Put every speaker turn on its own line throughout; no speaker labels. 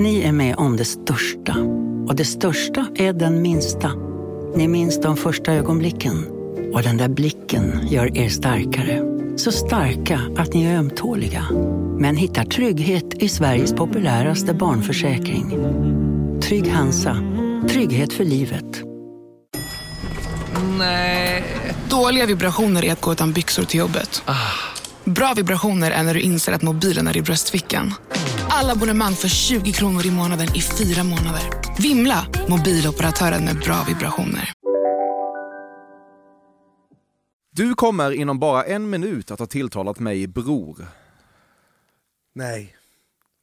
Ni är med om det största. Och det största är den minsta. Ni minns de första ögonblicken. Och den där blicken gör er starkare. Så starka att ni är ömtåliga. Men hittar trygghet i Sveriges populäraste barnförsäkring. Trygg Hansa. Trygghet för livet.
Nej. Dåliga vibrationer är att gå utan byxor till jobbet. Bra vibrationer är när du inser att mobilen är i bröstfickan. Alla abonnemang för 20 kronor i månaden i fyra månader. Vimla! Mobiloperatören med bra vibrationer.
Du kommer inom bara en minut att ha tilltalat mig bror.
Nej.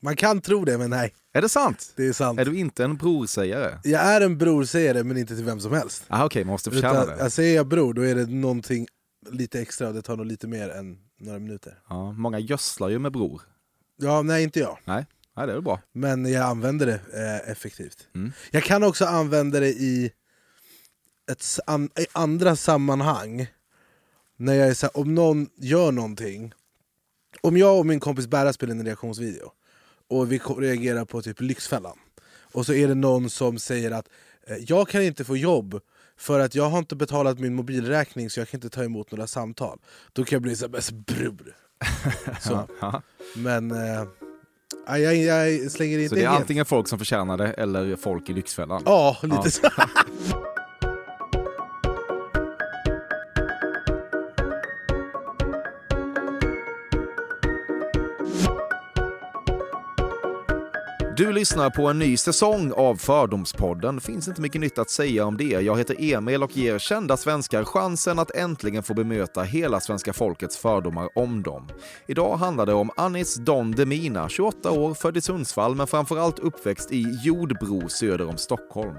Man kan tro det, men nej.
Är det sant?
Det är sant.
Är du inte en brorsägare?
Jag är en brorsägare, men inte till vem som helst.
Ah, Okej, man måste förtjäna
Utan,
det.
jag säger jag bror, då är det någonting lite extra och det tar nog lite mer än några minuter.
Ja, många gödslar ju med bror.
Ja, nej inte jag.
Nej, Nej det är väl bra.
Men jag använder det eh, effektivt.
Mm.
Jag kan också använda det i, ett, an, i andra sammanhang. När jag är så här, om någon gör någonting. Om jag och min kompis Berra spelar in en reaktionsvideo och vi reagerar på typ Lyxfällan. Och så är det någon som säger att eh, jag kan inte få jobb för att jag har inte betalat min mobilräkning så jag kan inte ta emot några samtal. Då kan jag bli så här, "Men bror. Så. Men eh, jag, jag slänger inte
Så det är
helt.
antingen folk som förtjänar det eller folk i Lyxfällan.
Ja, lite
Ja.
så.
Du lyssnar på en ny säsong av Fördomspodden. Finns inte mycket nytt att säga om det. Jag heter Emil och ger kända svenskar chansen att äntligen få bemöta hela svenska folkets fördomar om dem. Idag handlar det om Anis Don Demina, 28 år, född i Sundsvall men framförallt uppväxt i Jordbro söder om Stockholm.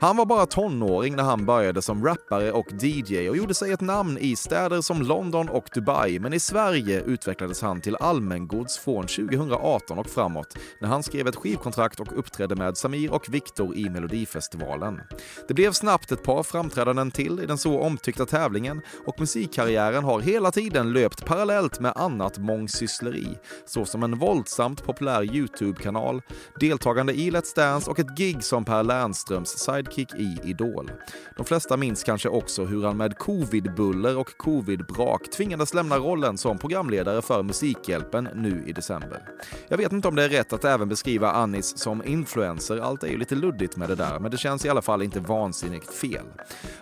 Han var bara tonåring när han började som rappare och DJ och gjorde sig ett namn i städer som London och Dubai, men i Sverige utvecklades han till allmängods från 2018 och framåt när han skrev ett skivkontrakt och uppträdde med Samir och Viktor i Melodifestivalen. Det blev snabbt ett par framträdanden till i den så omtyckta tävlingen och musikkarriären har hela tiden löpt parallellt med annat mångsyssleri, såsom en våldsamt populär YouTube-kanal, deltagande i Let's Dance och ett gig som Per Lernströms sidekick i Idol. De flesta minns kanske också hur han med covid-buller och covid-brak tvingades lämna rollen som programledare för Musikhjälpen nu i december. Jag vet inte om det är rätt att även beskriva Anis som influencer, allt är ju lite luddigt med det där, men det känns i alla fall inte vansinnigt fel.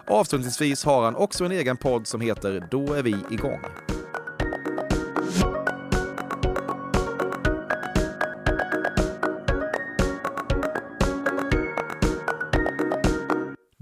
Avslutningsvis har han också en egen podd som heter Då är vi igång.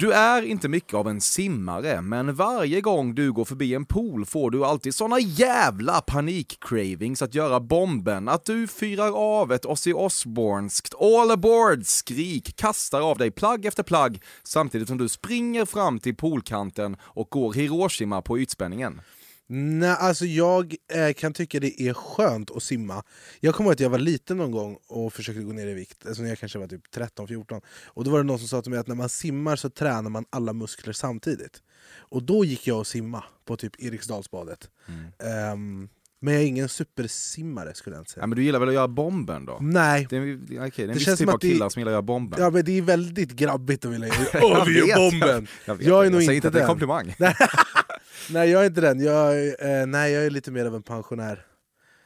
Du är inte mycket av en simmare, men varje gång du går förbi en pool får du alltid såna jävla panikcravings att göra bomben att du fyrar av ett Ozzy Osbourneskt all aboard-skrik, kastar av dig plagg efter plagg samtidigt som du springer fram till poolkanten och går Hiroshima på ytspänningen.
Nej, alltså jag eh, kan tycka det är skönt att simma. Jag kommer ihåg att jag var liten någon gång och försökte gå ner i vikt, alltså när jag kanske var typ 13-14. Och då var det någon som sa till mig att när man simmar så tränar man alla muskler samtidigt. Och då gick jag och simma på typ Eriksdalsbadet. Ehm, men jag är ingen supersimmare skulle jag inte säga.
Ja, men du gillar väl att göra bomben då?
Nej,
Det är, okay, det är en
Det
viss
känns
typ
som
av
att det-
killar som gillar att göra bomben.
ja, men det är väldigt grabbigt att vilja göra Åh, vi
Jag
gör bomben!
Jag, vet,
Jag är nog
säger
inte
att det är en komplimang.
Nej jag är inte den, jag, är- eh, nej, jag är lite mer av en pensionär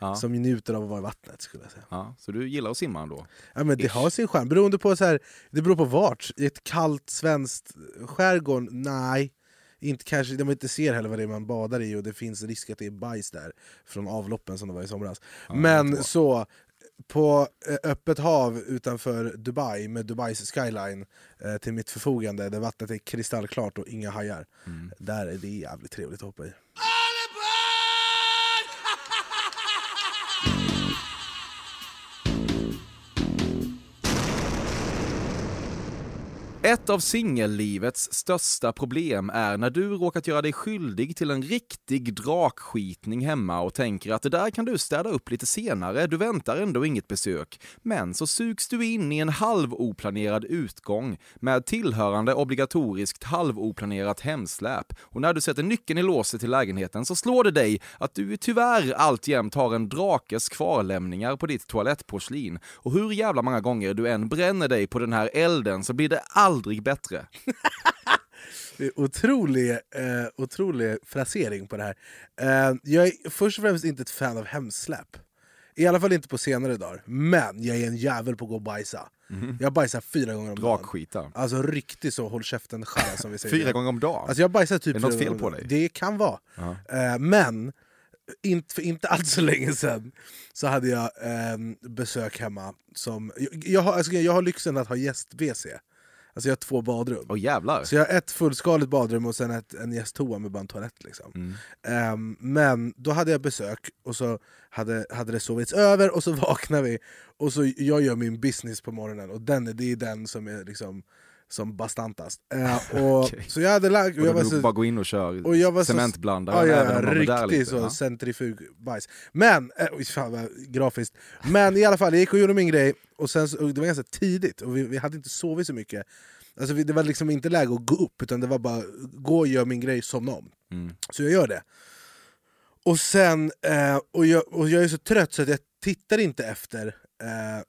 Ja.
som njuter av att vara i vattnet skulle jag säga.
Ja, så du gillar att simma ändå?
Ja, men det
Ish.
har sin charm, beroende på så här, det beror på vart. I ett kallt svenskt skärgård, nej. Inte kanske, de inte ser heller vad det är man badar i och det finns risk att det är bajs där från avloppen som det var i somras.
Ja, det
men så, på eh, öppet hav utanför Dubai med Dubais skyline eh, till mitt förfogande där vattnet är kristallklart och inga hajar.
Mm.
Där är det jävligt trevligt att hoppa i.
Ett av singellivets största problem är när du råkat göra dig skyldig till en riktig drakskitning hemma och tänker att det där kan du städa upp lite senare, du väntar ändå inget besök. Men så sugs du in i en halvoplanerad utgång med tillhörande obligatoriskt halvoplanerat hemsläp och när du sätter nyckeln i låset till lägenheten så slår det dig att du tyvärr alltjämt har en drakes kvarlämningar på ditt toalettporslin och hur jävla många gånger du än bränner dig på den här elden så blir det aldrig bättre.
Det är otrolig, eh, otrolig frasering på det här. Eh, jag är först och främst inte ett fan av hemsläp. I alla fall inte på senare dagar. Men jag är en jävel på att gå och bajsa. Jag bajsar fyra gånger om dagen.
Drakskita.
Alltså riktigt så håll käften skärra som vi säger.
Fyra gånger om dagen?
Alltså jag bajsar typ
Är det något fel på dig?
Det kan vara. Eh, men inte, för inte alls så länge sedan så hade jag eh, besök hemma. Som, jag, jag, har, alltså jag har lyxen att ha gäst-WC. Alltså jag har två badrum.
Åh jävlar.
Så jag har ett fullskaligt badrum och sen ett, en gästtoa med bara en toalett. Liksom.
Mm.
Ehm, men då hade jag besök och så hade, hade det sovits över och så vaknar vi och så jag gör min business på morgonen och den, det är den som är liksom som bastantast. Eh, och,
Okej.
Så jag hade lagt...
Och
Jag var så,
bara gå in och kör
och jag var så-
cementblandaren
Ja, ja,
även
riktigt
lite.
så
Ja.
centrifugbajs. Men, oj, fan vad grafiskt. Men i alla fall, jag gick och gjorde min grej, och sen, så- och det var ganska tidigt och vi, vi hade inte sovit så mycket. Alltså, vi, det var liksom inte läge att gå upp, utan det var bara gå och göra min grej, somna om.
Mm.
Så jag gör det. Och sen, eh, och, jag, och jag är så trött så att jag tittar inte efter eh,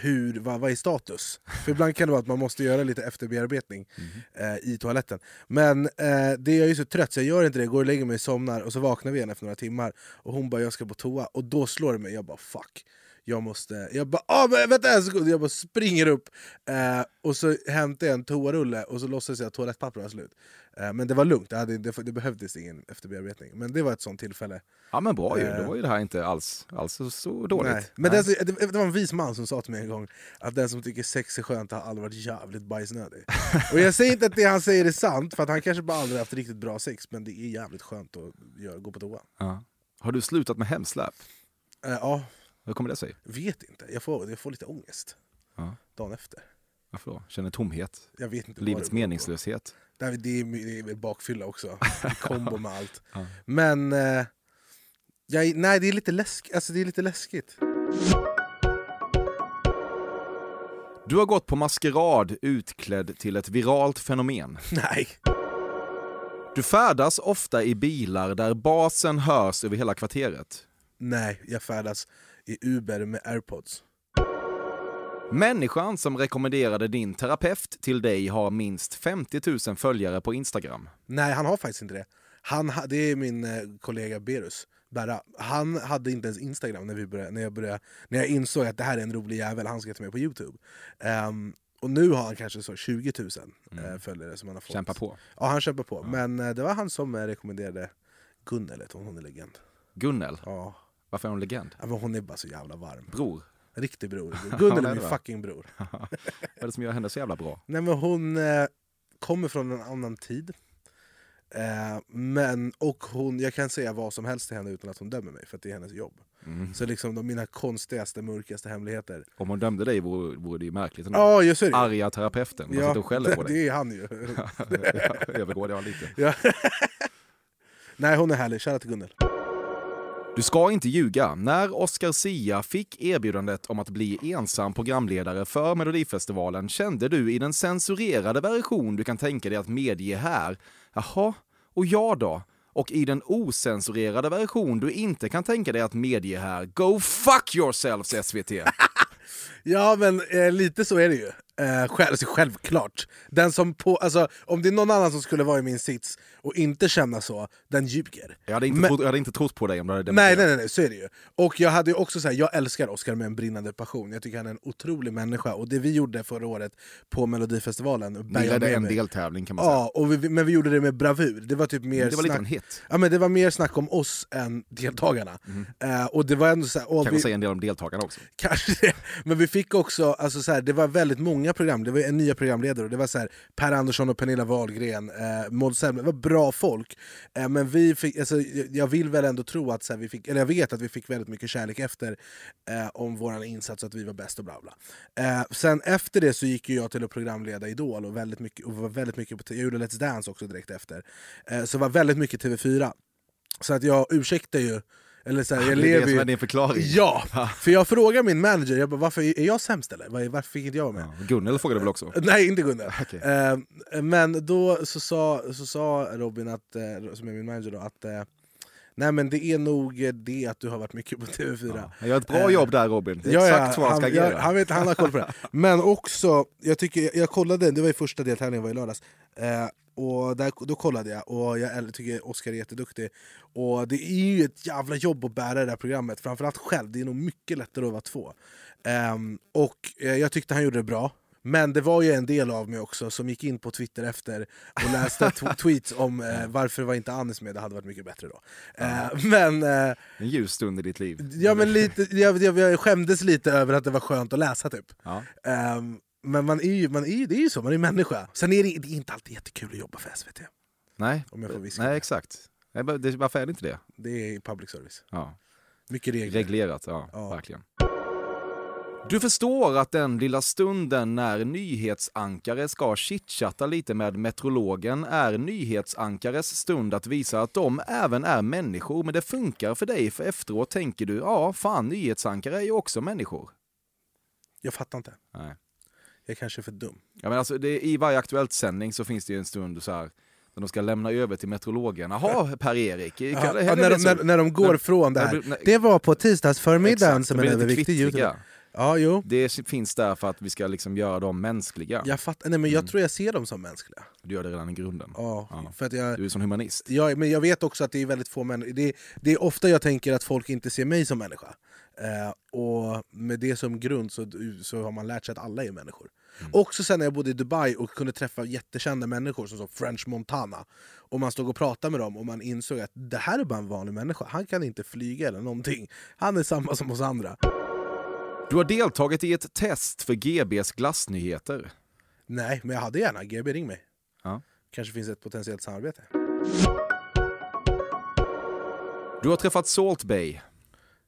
hur, vad, vad är status. För ibland kan det vara att man måste göra lite efterbearbetning eh, i toaletten. Men eh, det jag är så trött så jag gör inte det, går och lägger mig och somnar och så vaknar vi igen efter några timmar och hon bara jag ska på toa och då slår det mig, jag bara fuck. Jag måste, jag bara ah, men vänta en sekund, jag bara springer upp eh, och så hämtar jag en toarulle och så låtsas jag att toalettpappret var slut. Eh, men det var lugnt, det, hade, det, det behövdes ingen efterbearbetning. Men det var ett sånt tillfälle.
ja men bra ju,
Eh.
då var ju det här inte alls, alls så- dåligt.
Nej. Men
Nej.
Det, det, det var en vis man som sa till mig en gång att den som tycker sex är skönt har aldrig varit jävligt bajsnödig. och jag säger inte att det han säger är sant, för att han kanske bara aldrig haft riktigt bra sex, men det är jävligt skönt att göra, gå på toa.
Ja. Har du slutat med hemsläp?
Eh, ja,
Hur kommer det sig?
vet inte. Jag får, jag får lite ångest
Ja.
dagen efter.
Varför då? Känner tomhet?
Jag vet inte
Livets meningslöshet?
Det, är, det, är, det är bakfylla också, i kombo med allt.
Ja.
Men eh, jag, nej, det är lite läskigt. Alltså, det är lite läskigt.
Du har gått på maskerad utklädd till ett viralt fenomen.
Nej.
Du färdas ofta i bilar där basen hörs över hela kvarteret.
Nej, jag färdas i Uber med airpods.
Människan som rekommenderade din terapeut till dig har minst 50 000 följare på Instagram.
Nej, han har faktiskt inte det. Han, ha- det är min eh, kollega Berus, Berra. Han hade inte ens Instagram när, vi började, när, jag började, när jag insåg att det här är en rolig jävel, han ska ta med på Youtube. Ehm, och nu har han kanske så 20 000 eh, följare som han har fått.
Kämpa på.
Ja, han kämpar på. Men eh, det var han som rekommenderade Gunnel, hon är legend.
Gunnel,
Ja.
Varför är hon legend?
ja, men hon är bara så jävla varm.
Bror,
Riktig bror. Gunnel är min fucking bror.
vad är det som gör henne så jävla bra?
Nej men hon eh, kommer från en annan tid. Eh, men, och hon, jag kan säga vad som helst till henne utan att hon dömer mig, för att det är hennes jobb.
Mm.
Så liksom de, mina konstigaste, mörkaste hemligheter.
Om hon dömde dig vore, vore det ju märkligt. ändå.
Ja, just det.
Arga terapeuten, man sitter och skäller på dig.
det är han ju.
Jag övergår det lite.
ja. Nej, hon är härlig. Shoutout till Gunnel.
Du ska inte ljuga. När Oscar Sia fick erbjudandet om att bli ensam programledare för Melodifestivalen kände du i den censurerade version du kan tänka dig att medge här, jaha, och jag då? Och i den osensurerade version du inte kan tänka dig att medge här, go fuck yourselves SVT!
Ja, men eh, lite så är det ju. Eh, själv, alltså, självklart. Den som på, alltså, om det är någon annan som skulle vara i min sits och inte känna så, den ljuger.
Jag hade inte,
Men-
trott, jag hade inte trott på dig om du hade
Nej, nej, nej, nej, så är det ju. Och jag hade också så här, jag älskar Oscar med en brinnande passion. Jag tycker han är en otrolig människa. Och det vi gjorde förra året på Melodifestivalen,
Ni ledde en deltävling kan man säga.
Ja, och vi, men vi gjorde det med bravur. Det var typ mer
Det var lite
snack...
en hit.
Ja, men det var mer snack om oss än deltagarna. Eh, och det var ändå så här,
Kanske
vi,
säga en del om deltagarna också.
Kanske det. Men vi fick också, alltså så här, det var väldigt många program, det var en nya programledare. Det var så här, Per Andersson och Pernilla Wahlgren, eh, Måns Zelmerlöw, det var bra bra folk. Eh, men vi fick, alltså, jag vill väl ändå tro att så här, vi fick, eller jag vet att vi fick väldigt mycket kärlek efter eh, om vår insats, att vi var bäst och bla bla. Eh, sen efter det så gick ju jag till att programleda Idol och, väldigt mycket, och var väldigt mycket på, jag gjorde Let's Dance också direkt efter. Eh, så var väldigt mycket TV4. Så att jag ursäktar ju eller så här, jag
det är
lever
det som är din förklaring.
Ja! För jag frågar min manager, jag bara, varför är jag sämst eller? Var- Varför fick inte jag vara med?
Ja, Gunnel frågade väl också?
Nej, inte Gunnar.
Okej.
Eh, men då så sa, så sa Robin, att, eh, som är min manager, då, att eh, Nej men det är nog eh, det att du har varit mycket på TV4.
Ja. Gör ett bra
Eh,
jobb där Robin. Det är
Ja, ja,
exakt så han ska agera.
han, vet, han har koll på det. Men också, jag, tycker, jag kollade, det var ju första deltävlingen var i lördags, eh, och där, då kollade jag och jag tycker Oscar är jätteduktig. Och det är ju ett jävla jobb att bära det här programmet, framförallt själv, det är nog mycket lättare att vara två. Ehm, och eh, jag tyckte han gjorde det bra. Men det var ju en del av mig också som gick in på Twitter efter och läste tweets om eh, varför var inte Anis med, det hade varit mycket bättre då. Eh, men eh,
En ljus stund i ditt liv.
Ja, men lite, jag, jag, jag skämdes lite över att det var skönt att läsa typ.
Ja.
Ehm, men man är ju, man är ju, det är ju så, man är människa. Sen är det, det är inte alltid jättekul att jobba för SVT.
Nej,
Om jag får viska
Nej exakt. Varför är det inte det?
Det är public service.
Ja.
Mycket regler.
Reglerat, ja,
Ja.
verkligen. Du förstår att den lilla stunden när nyhetsankare ska chitchatta lite med meteorologen är nyhetsankares stund att visa att de även är människor, men det funkar för dig för efteråt tänker du, ja fan nyhetsankare är ju också människor.
Jag fattar inte.
Nej.
Jag kanske är för dum.
Ja, men alltså, det, I varje aktuellt sändning så finns det ju en stund så här, när de ska lämna över till meteorologen. Jaha, Per-Erik,
Ja, när, de, när, när de går
När-
från det här.
när-
Det var på tisdagsförmiddagen
Exakt,
som en överviktig youtube. Ja, jo.
Det finns där för att vi ska liksom göra dem mänskliga.
Jag, fattar, nej, men jag
Mm.
tror jag ser dem som mänskliga.
Du gör det redan i grunden.
Ja,
Ja.
För att jag,
Du är som humanist.
Ja, men jag vet också att det är väldigt få människor. Det, det är ofta jag tänker att folk inte ser mig som människa. Eh, och med det som grund så, så har man lärt sig att alla är människor.
Mm.
Också sen när jag bodde i Dubai och kunde träffa jättekända människor som French Montana. Och man stod och pratade med dem och man insåg att det här är bara en vanlig människa. Han kan inte flyga eller någonting. Han är samma som oss andra.
Du har deltagit i ett test för GBs glassnyheter.
Nej, men jag hade gärna. GB, ring mig.
Ja.
Kanske finns ett potentiellt samarbete.
Du har träffat Salt Bay.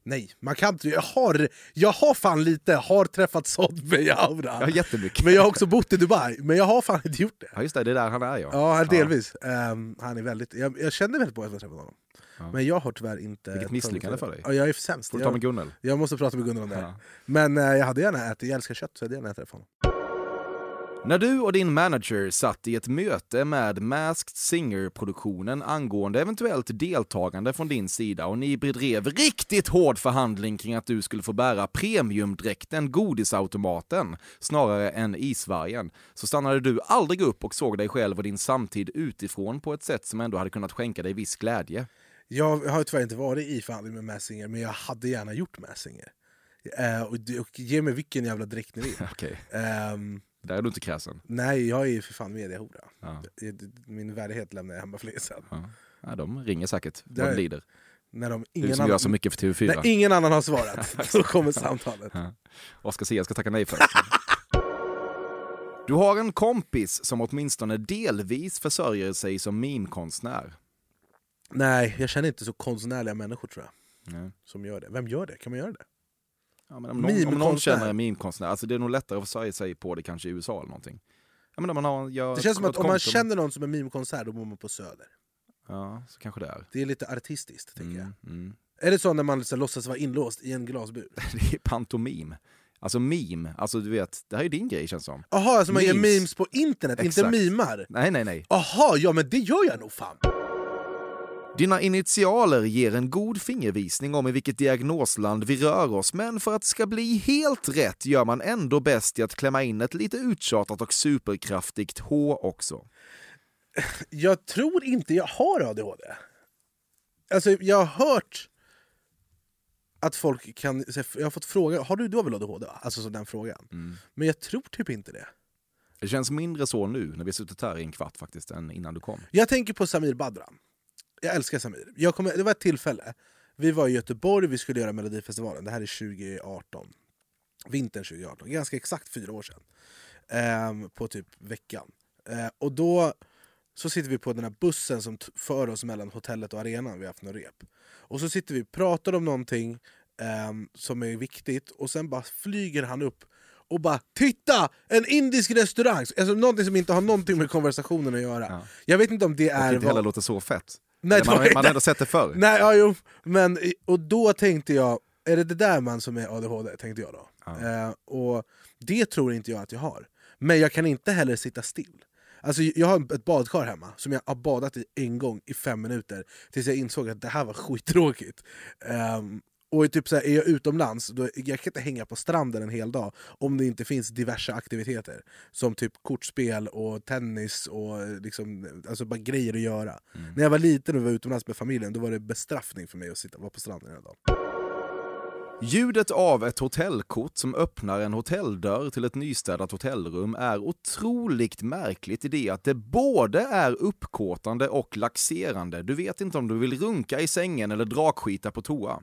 Nej, man kan inte. Jag har, jag har fan lite, har träffat Sodbey-aura.
Ja, jättemycket.
Men jag har också bott i Dubai, men jag har fan inte gjort det.
Ja, just det, det är där han är ja.
Ja, delvis. Ehm, han är väldigt, jag, jag kände väldigt på att jag träffade honom.
Ja.
Men jag har tyvärr inte...
Vilket misslyckande för dig.
Ja, jag är sämst.
Får du ta med
Jag,
Gunnel.
jag måste prata med Gunnar om det. här.
Ja.
Men eh, jag hade gärna ätit, jag älskar kött, så jag hade gärna ätit honom.
När du och din manager satt i ett möte med Masked Singer-produktionen angående eventuellt deltagande från din sida och ni bedrev riktigt hård förhandling kring att du skulle få bära premiumdräkten Godisautomaten snarare än isvargen, så stannade du aldrig upp och såg dig själv och din samtid utifrån på ett sätt som ändå hade kunnat skänka dig viss glädje.
Jag har tyvärr inte varit i förhandling med Massinger, men jag hade gärna gjort Massinger. Eh, och, och ge mig vilken jävla dräkt ni vill.
Okej,
Ehm,
där är du inte kräsen.
nej, jag är ju för fan mediahora.
Ja.
Min värdighet lämnar jag hemma flisen.
Ja. Ja, de ringer säkert, de lider.
När, de,
Du
ingen
som
annan,
gör så mycket för TV4.
när ingen annan har svarat, så kommer samtalet.
Ja. Oskar Zia ska tacka nej för. Du har en kompis som åtminstone delvis försörjer sig som meme-konstnär.
Nej, jag känner inte så konstnärliga människor tror jag.
Ja.
Som gör det. Vem gör det? Kan man göra det?
Ja, men om, någon, om någon
Meme-konstnär.
känner en meme-konstnär, alltså det är nog lättare att försörja sig på det kanske i USA eller någonting. Ja, men om man har, gör
Det känns som att om man känner någon som är mimkonsert, då bor man på Söder.
Ja, så kanske det är.
Det är lite artistiskt, tycker
Mm, mm.
jag. Är det så när man liksom låtsas vara inlåst i en glasbur?
Det är pantomim. Alltså meme, alltså du vet, det här är din grej känns som.
Jaha, alltså man gör
Memes.
memes på internet,
Exakt.
inte mimar?
Nej, nej, nej.
Jaha, ja men det gör jag nog fan!
Dina initialer ger en god fingervisning om i vilket diagnosland vi rör oss, men för att det ska bli helt rätt gör man ändå bäst i att klämma in ett lite uttjatat och superkraftigt H också.
Jag tror inte jag har ADHD. Alltså jag har hört att folk kan... Jag har fått fråga, har du, du har väl ADHD? Alltså så den frågan.
Mm.
Men jag tror typ inte det.
Det känns mindre så nu när vi suttit här i en kvart faktiskt, än innan du kom.
Jag tänker på Samir Badran. Jag älskar Samir. Jag kommer, det var ett tillfälle. Vi var i Göteborg, vi skulle göra Melodifestivalen. Det här är 2018. Vintern 2018. Ganska exakt fyra år sedan. ehm, på typ veckan. Eh, och då så sitter vi på den här bussen som för oss mellan hotellet och arenan, vi har haft någon rep. Och så sitter vi och pratar om någonting ehm, som är viktigt, och sen bara flyger han upp och bara “Titta! En indisk restaurang!” alltså, Någonting som inte har någonting med konversationen att göra.
Ja.
Jag vet inte om det
Och
är...
inte heller låter så fett.
Nej,
man, man har ändå sett det förr.
Nej, ja, jo. Men, och då tänkte jag, är det det där man som är ADHD? Tänkte jag då.
Ja.
Eh, och det tror inte jag att jag har. Men jag kan inte heller sitta still. Alltså, jag har ett badkar hemma som jag har badat i en gång i fem minuter tills jag insåg att det här var skittråkigt. Ehm, och typ så här, är jag utomlands, då, jag kan inte hänga på stranden en hel dag om det inte finns diverse aktiviteter. Som typ kortspel och tennis och liksom, alltså bara grejer att göra. När jag var liten och var utomlands med familjen då var det bestraffning för mig att sitta vara på stranden hela dagen.
Ljudet av ett hotellkort som öppnar en hotelldörr till ett nystädat hotellrum är otroligt märkligt i det att det både är uppkåtande och laxerande. Du vet inte om du vill runka i sängen eller drakskita på toa.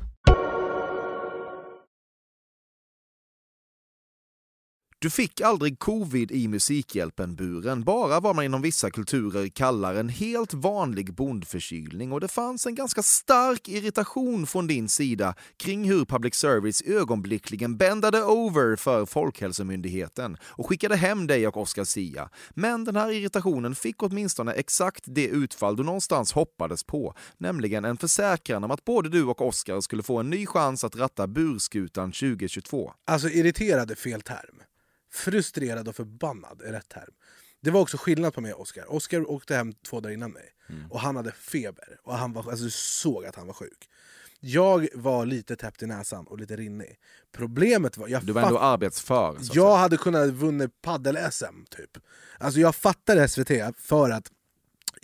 Du fick aldrig covid i Musikhjälpen-buren, bara vad man inom vissa kulturer kallar en helt vanlig bondförkylning och det fanns en ganska stark irritation från din sida kring hur public service ögonblickligen bändade over för Folkhälsomyndigheten och skickade hem dig och Oscar Sia. Men den här irritationen fick åtminstone exakt det utfall du någonstans hoppades på, nämligen en försäkran om att både du och Oscar skulle få en ny chans att ratta burskutan 2022.
Alltså irriterad är fel term. Frustrerad och förbannad är rätt term. Det var också skillnad på mig och Oscar. Oscar åkte hem två dagar innan mig
Mm.
och han hade feber. Och han var, alltså, du såg att han var sjuk. Jag var lite täppt i näsan och lite rinnig. Problemet var... Jag
Du var ändå arbetsför.
jag hade kunnat vunnit paddel-SM typ. Alltså jag fattade SVT för att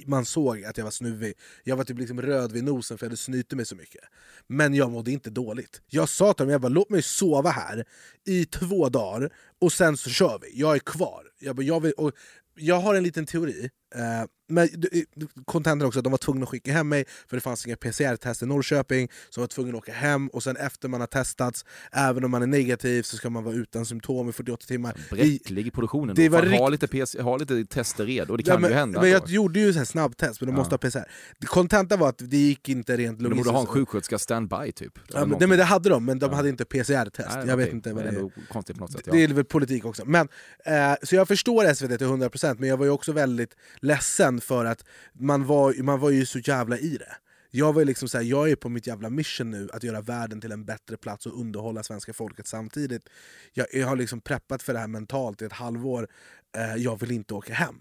man såg att jag var snuvig. Jag var typ liksom röd vid nosen för jag hade snytit mig så mycket. Men jag mådde inte dåligt. Jag sa till dem, jag bara, låt mig sova här i två dagar och sen så kör vi. Jag är kvar. Jag, bara, jag, vill, och jag har en liten teori. Eh, men kontentan också att de var tvungna att skicka hem mig för det fanns inga PCR-test i Norrköping. Så de var tvungna att åka hem och sen efter man har testats, även om man är negativ så ska man vara utan symptom i 48 timmar.
Bräcklig i produktionen.
Det
Det
var
var ha,
rikt-
lite PC, ha lite tester redo, det
Ja,
kan
men,
ju hända.
Men jag
ändå.
gjorde ju så här snabbtest, men de
Ja.
måste ha PCR. Kontentan var att det gick inte rent
Men de borde
logistiskt.
ha en sjuksköterska standby typ.
Ja, men, nej, men det hade de, men de
Ja.
hade inte PCR-test. Jag vet
okej.
inte vad det är.
ändå konstigt på något sätt. Ja.
Det är väl politik också. Men, eh, så jag förstår SVT till 100% men jag var ju också väldigt ledsen för att man var, man var ju så jävla i det. Jag var liksom så här, jag är på mitt jävla mission nu att göra världen till en bättre plats och underhålla svenska folket samtidigt. Jag, jag har liksom preppat för det här mentalt i ett halvår, eh, jag vill inte åka hem.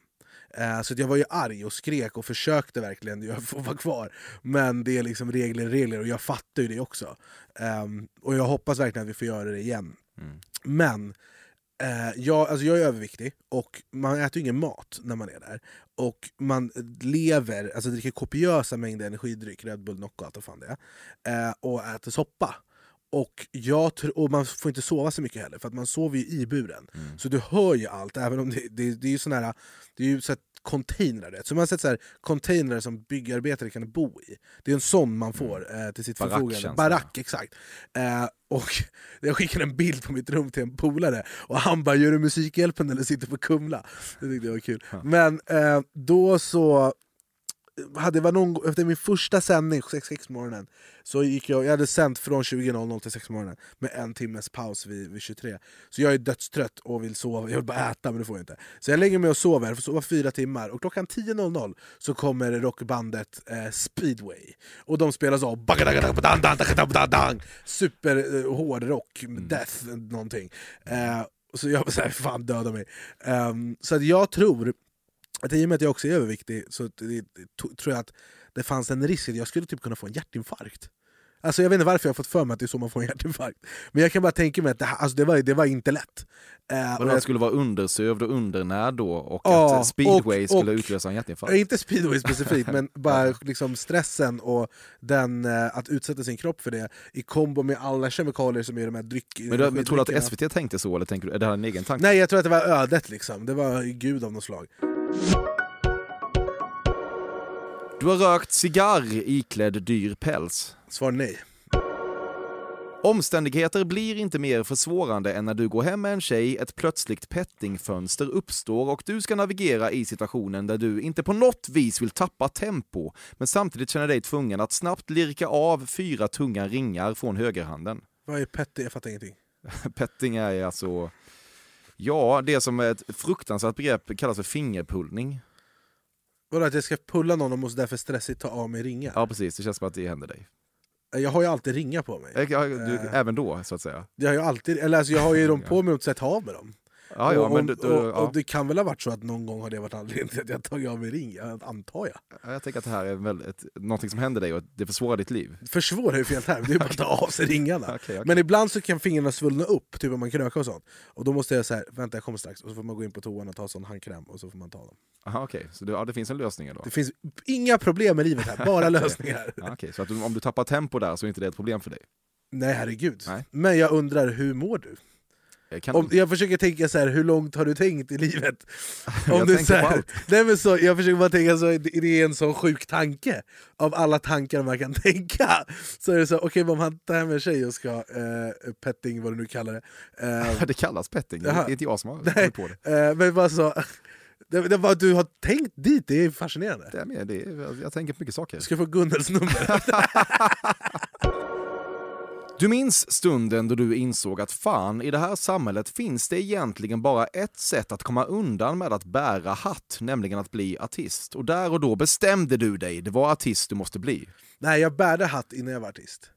Eh, Så jag var ju arg och skrek och försökte verkligen få vara kvar. Men det är liksom regler regler och jag fattar ju det också. Ehm, och jag hoppas verkligen att vi får göra det igen.
Mm.
Men eh, jag, alltså jag är överviktig och man äter ju ingen mat när man är där. Och man lever, alltså dricker kopiösa mängder energidryck, Red Bull, Knockout och fan det eh, och äter soppa. Och, jag, och man får inte sova så mycket heller, för att man sover ju i buren.
Mm.
Så du hör ju allt, även om det, det, det är ju sån här, det är ju så containrar. Så man har sett så här, containrar som byggarbetare kan bo i. Det är en sån man får eh, till sitt
Barack
förfogande. Barack, exakt. Eh, och jag skickade en bild på mitt rum till en polare, och han bara 'Gör du Musikhjälpen eller sitter på Kumla?' Det tyckte jag var kul. Men eh, då så hade jag någon, efter min första sändning, 6 morgonen, så gick jag, jag hade sänt från 20.00 till 6 morgonen med en timmes paus vid, vid 23. Så jag är dödstrött och vill sova, jag vill bara äta men det får jag inte. Så jag lägger mig och sover, får sova fyra timmar, och klockan 10.00 så kommer rockbandet eh, Speedway. Och de spelar så, super eh, rock, death, någonting. Eh, så jag var såhär, fan döda mig. Ehm, så jag tror att i och med att jag också är överviktig så tror jag att det fanns en risk att jag skulle typ kunna få en hjärtinfarkt. Alltså jag vet inte varför jag har fått för mig att det är så man får en hjärtinfarkt. Men jag kan bara tänka mig att det, här- alltså det, var, det var inte lätt. Eh, och
han skulle vara undersövd och undernärd då och
Ja,
att speedway
och-
skulle
och-
utlösa en hjärtinfarkt.
Inte speedway specifikt, men bara liksom stressen och den, eh, att utsätta sin kropp för det i kombo med alla kemikalier som är i de här dryck,
Men, men tror du att. SVT tänkte så eller tänker du, är det här en egen tanke?
Nej, jag tror att det var ödet liksom. Det var gud av något slag.
Du har rökt cigarr iklädd dyr päls.
Svar nej.
Omständigheter blir inte mer försvårande än när du går hem med en tjej, ett plötsligt pettingfönster uppstår och du ska navigera i situationen där du inte på något vis vill tappa tempo, men samtidigt känner dig tvungen att snabbt lirka av fyra tunga ringar från högerhanden.
Vad är petty? Jag fattar ingenting.
Petting är alltså, ja, det som är ett fruktansvärt begrepp kallas för fingerpullning.
Vadå att jag ska pulla någon och måste därför stressigt ta av mig ringar?
Ja, precis, det känns som att det händer dig.
Jag har ju alltid ringar på mig.
Ja, du,
Eh.
även då, så att säga.
Jag har ju alltid, eller alltså jag har ju dem på mig och inte ta av med dem.
Ja, ja,
och,
men
och, och, och
ja.
det kan väl ha varit så att någon gång har det varit anledningen till att jag tagit av mig ring, jag antar jag.
Ja, Jag tänker att det här är väl ett, någonting som händer dig och det försvårar ditt liv.
Försvårar ju fel term, det är bara att ta av sig ringarna.
Okej, okej.
Men ibland så kan fingrarna svullna upp, typ om man krökar och sånt. Och då måste jag säga vänta jag kommer strax, och så får man gå in på toan och ta sån handkräm och så får man ta dem.
Aha, okej. Så det, ja, det finns en lösning då?
Det finns inga problem i livet här, bara lösningar.
Ja, okej. Så att du, om du tappar tempo där så är inte det ett problem för dig?
Nej herregud.
Nej.
Men jag undrar, hur mår du?
Kan,
Om, jag försöker tänka så här, hur långt har du tänkt i livet?
Jag
du
tänker
så här, nej men så, jag försöker bara tänka så, det det är en sån sjuk tanke av alla tankar man kan tänka. Så är det så, okej om han tar hem en tjej och ska eh, petting, vad du nu kallar det. Eh,
det kallas petting, det är inte jag som har
Nej.
kommit på det.
eh, men bara så, det, det var, du har tänkt dit, det är fascinerande.
det, är med, det är, jag tänker på mycket saker.
Du ska få Gunnels nummer.
Du minns stunden då du insåg att fan, i det här samhället finns det egentligen bara ett sätt att komma undan med att bära hatt, nämligen att bli artist. Och där och då bestämde du dig, det var artist du måste bli.
Nej, jag bärde hatt innan jag var artist.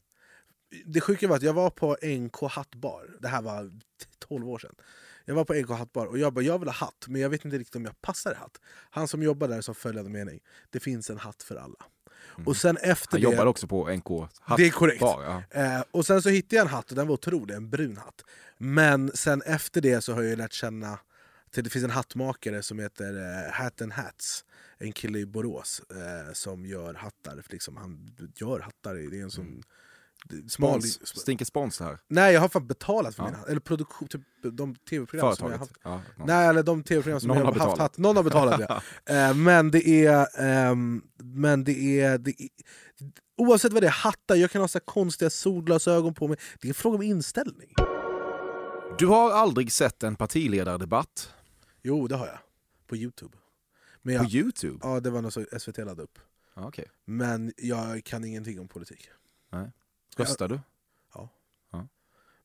Det sjuka var att jag var på NK Hattbar, det här var 12 år sedan. Jag var på NK Hattbar och jag bara, jag vill ha hatt, men jag vet inte riktigt om jag passar i hatt. Han som jobbar där sa följande mening, det finns en hatt för alla. Och sen efter
Mm. Han
det...
jobbar också på NK Hatt
Det är korrekt.
Bar, ja.
Eh, och sen så hittade jag en hatt och den var otrolig, en brun hatt. Men sen efter det så har jag lärt känna, till det finns en hattmakare som heter eh, Hat and Hats. En kille i Borås eh, som gör hattar, liksom, han gör hattar, det är en sån smal...
Spons, stinker spons här.
Nej jag har fan betalat för
Ja.
min hatt, eller produktion, typ de tv-program som jag haft.
Ja, någon.
Nej, eller de tv-program som
Någon
jag har haft, haft. Någon har betalat ja. Eh, men det är... ehm, men det är, det är oavsett vad det är, hattar, jag kan ha så konstiga solglasögon på mig. Det är en fråga om inställning.
Du har aldrig sett en partiledardebatt
Jo, det har jag. På Youtube. Men
på
jag,
Youtube?
ja, det var något som SVT laddade upp.
Ja, okej.
Men jag kan ingenting om politik.
Nej. Röstar du?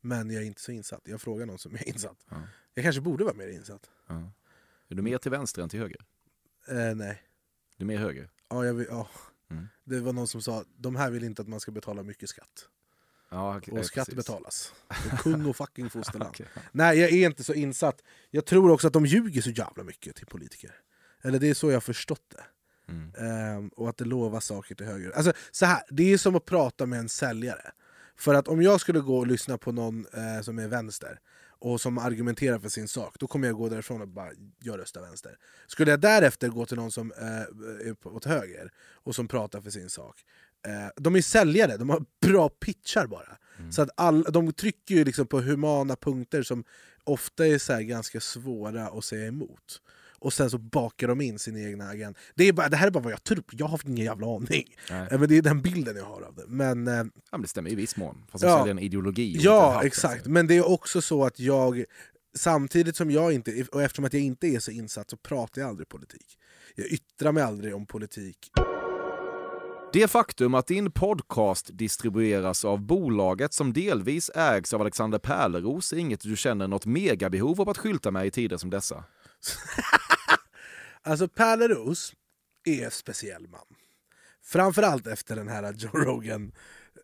Men jag är inte så insatt. Jag frågar någon som är insatt.
Ja.
Jag kanske borde vara mer insatt.
Ja. Är du mer till vänster än till höger?
Eh, nej.
Du är mer höger?
Ja, jag vill, ja.
Mm.
Det var någon som sa de här vill inte att man ska betala mycket skatt.
Ja, okej,
Och skatt
precis.
betalas. Och kung och fucking fosterland.
Okej.
Nej, jag är inte så insatt. Jag tror också att de ljuger så jävla mycket till politiker. Eller det är så jag har förstått det.
Mm.
Ehm, och att det lovar saker till höger. Alltså, så här, det är som att prata med en säljare. För att om jag skulle gå och lyssna på någon eh, som är vänster och som argumenterar för sin sak, då kommer jag gå därifrån och bara jag röstar vänster. Skulle jag därefter gå till någon som eh, är åt höger och som pratar för sin sak, eh, de är säljare, de har bra pitchar bara. Så att all, de trycker ju liksom på humana punkter som ofta är så ganska svåra att säga emot. Och sen så bakar de in sin egna agenda. Det, är bara, det här är bara vad jag tror, jag har ingen jävla aning.
Nej.
Men det är den bilden jag har av det. Men, eh,
Ja, men det stämmer i viss mån. Fast
Ja.
säljer en ideologi.
ja,
hatt,
exakt.
alltså.
Men det är också så att jag, samtidigt som jag inte, och eftersom att jag inte är så insatt så pratar jag aldrig politik. Jag yttrar mig aldrig om politik.
Det faktum att din podcast distribueras av bolaget som delvis ägs av Alexander Pärleros är inget du känner något megabehov av att skylta med i tider som dessa.
Alltså Pärleros är en speciell man. Framförallt efter den här Joe Rogan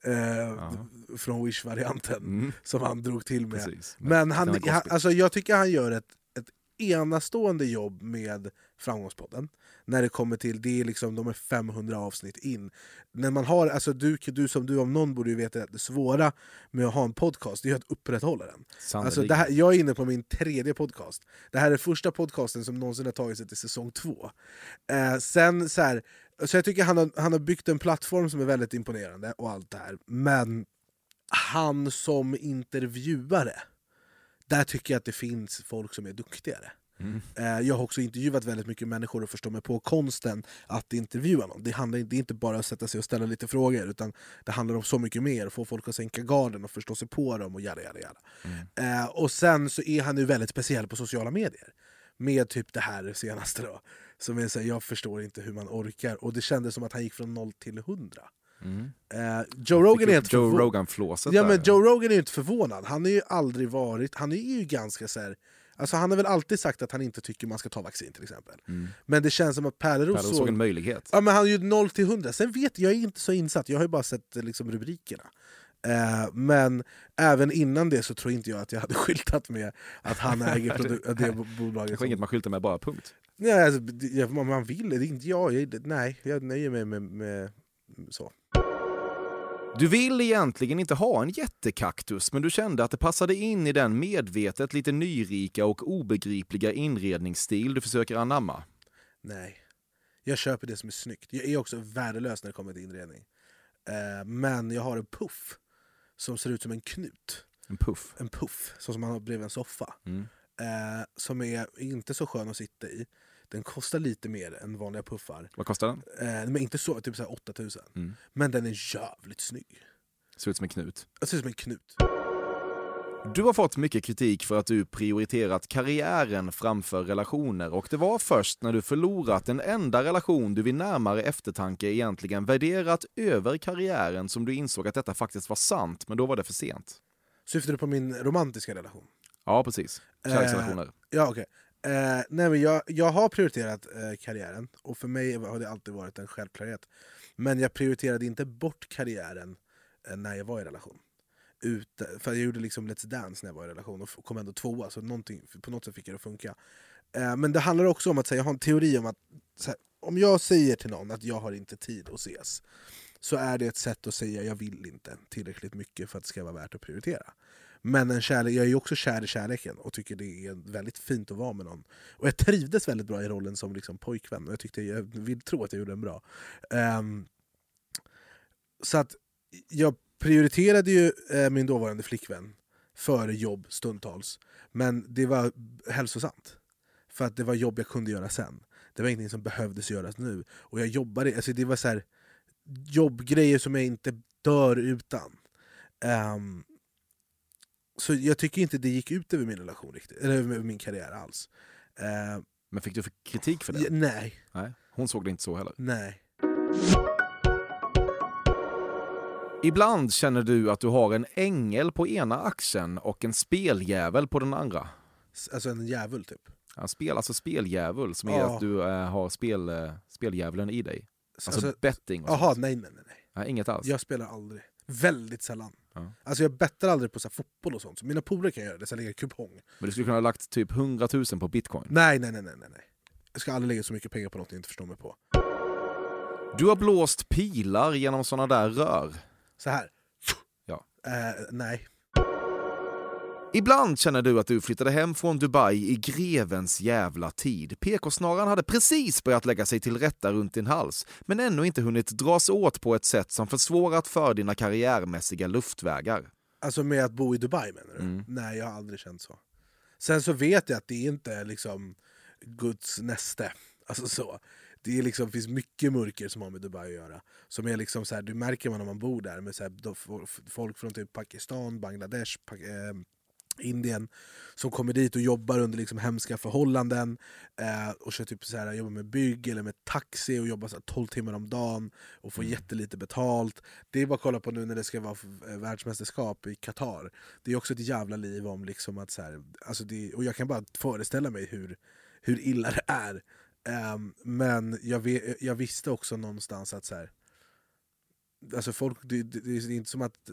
eh, från Wish-varianten
Mm.
som han drog till med.
Precis.
Men han, han, alltså jag tycker han gör ett, ett enastående jobb med Framgångspodden. När det kommer till, det är liksom, de är 500 avsnitt in. När man har, alltså du, du som du om någon borde ju veta att det svåra med att ha en podcast är att upprätthålla den. Alltså, det här, jag är inne på min tredje podcast. Det här är första podcasten som någonsin har tagit sig till säsong två. Eh, sen så här, så jag tycker han har, han har byggt en plattform som är väldigt imponerande och allt det här. Men han som intervjuare, där tycker jag att det finns folk som är duktigare. Mm. Jag har också intervjuat väldigt mycket människor och förstår mig på konsten att intervjua någon. Det, handlar, det är inte bara att sätta sig och ställa lite frågor, utan det handlar om så mycket mer. Få folk att sänka garden och förstå sig på dem och jada, jada, jada. Mm. Eh, och sen så är han ju väldigt speciell på sociala medier. Med typ det här senaste då. Som är så här, jag förstår inte hur man orkar. Och det kändes som att han gick från 0 till 100. Mm. Uh, Joe Rogan är inte
Joe Rogan flåset
ja, men Joe Rogan är inte förvånad. Han har ju aldrig varit... Han är ju ganska så här, Alltså han har väl alltid sagt att han inte tycker man ska ta vaccin till exempel. Mm. Men det känns som att Pärleros
såg... såg en möjlighet.
Ja, men han är ju 0 till 100. Sen vet jag, är inte så insatt, jag har ju bara sett liksom, rubrikerna. Eh, men även innan det så tror inte jag att jag hade skyltat med att han äger det bolaget.
Det är inget man skyltar med bara, punkt.
Nej, alltså, man vill, det är inte jag. jag nej, jag nöjer mig med, med så.
Du vill egentligen inte ha en jättekaktus, men du kände att det passade in i den medvetet lite nyrika och obegripliga inredningsstil du försöker anamma.
Nej, jag köper det som är snyggt. Jag är också värdelös när det kommer till inredning. Eh, men jag har en puff som ser ut som en knut.
En puff?
En puff, så som man har bredvid en soffa. Mm. Eh, som är inte så skön att sitta i. Den kostar lite mer än vanliga puffar.
Vad kostar den?
Eh, men inte så, typ så 8000. Mm. Men den är jävligt snygg.
Ser ut som en knut.
Det ser ut som en knut.
Du har fått mycket kritik för att du prioriterat karriären framför relationer och det var först när du förlorat den enda relation du vid närmare eftertanke egentligen värderat över karriären som du insåg att detta faktiskt var sant, men då var det för sent.
Syftar du på min romantiska relation?
Ja, precis. Kärleksrelationer. Eh,
ja, okay. Eh, nej, men jag, jag har prioriterat eh, karriären, och för mig har det alltid varit en självklarhet. Men jag prioriterade inte bort karriären eh, när jag var i relation. Ut, för jag gjorde liksom Let's Dance när jag var i relation och kom ändå tvåa, så på något sätt fick jag det att funka. Eh, men det handlar också om att här, jag har en teori om att här, om jag säger till någon att jag har inte tid att ses, så är det ett sätt att säga jag vill inte tillräckligt mycket för att det ska vara värt att prioritera. Men en kärlek, jag är ju också kär i kärleken och tycker det är väldigt fint att vara med någon. Och jag trivdes väldigt bra i rollen som liksom pojkvän och jag, tyckte, jag vill tro att jag gjorde den bra. Um, så att jag prioriterade ju eh, min dåvarande flickvän före jobb stundtals. Men det var hälsosamt. För att det var jobb jag kunde göra sen. Det var ingenting som behövdes göras nu. Och jag jobbade, alltså det var så här, jobbgrejer som jag inte dör utan. Um, så jag tycker inte det gick ut över min relation riktigt, eller över min karriär alls. Uh,
Men fick du för kritik för det?
Ja, nej.
nej. Hon såg det inte så heller?
Nej.
Ibland känner du att du har en ängel på ena axeln och en speljävel på den andra.
Alltså en djävul typ?
Ja, spel, alltså speldjävul, som är att du äh, har spel, äh, speldjävulen i dig. Alltså, alltså betting
Jaha, nej, nej nej.
nej. inget alls?
Jag spelar aldrig. Väldigt sällan. Ja. Alltså jag bettar aldrig på så fotboll och sånt, så mina polare kan göra det, så jag lägger kupong.
Men du skulle kunna ha lagt typ 100 000 på bitcoin?
Nej, nej, nej, nej, nej. Jag ska aldrig lägga så mycket pengar på något jag inte förstår mig på.
Du har blåst pilar genom såna där rör.
Så här.
Ja.
Uh, nej.
Ibland känner du att du flyttade hem från Dubai i grevens jävla tid. PK-snaran hade precis börjat lägga sig till rätta runt din hals, men ännu inte hunnit dras åt på ett sätt som försvårat för dina karriärmässiga luftvägar.
Alltså med att bo i Dubai menar du? Mm. Nej, jag har aldrig känt så. Sen så vet jag att det inte är liksom Guds näste. Alltså så. Det är liksom, finns mycket mörker som har med Dubai att göra. Som är liksom så här, det märker man när man bor där med så här, folk från typ Pakistan, Bangladesh, eh, Indien som kommer dit och jobbar under liksom hemska förhållanden eh, och kör typ så här, jobbar med bygg eller med taxi och jobbar så här 12 timmar om dagen och får mm. jättelite betalt. Det är bara att kolla på nu när det ska vara eh, världsmästerskap i Qatar. Det är också ett jävla liv om liksom att så här, alltså det, och jag kan bara föreställa mig hur, hur illa det är. Um, men jag, vet, jag, visste också någonstans att så här, Alltså folk, det, det, det, är inte som att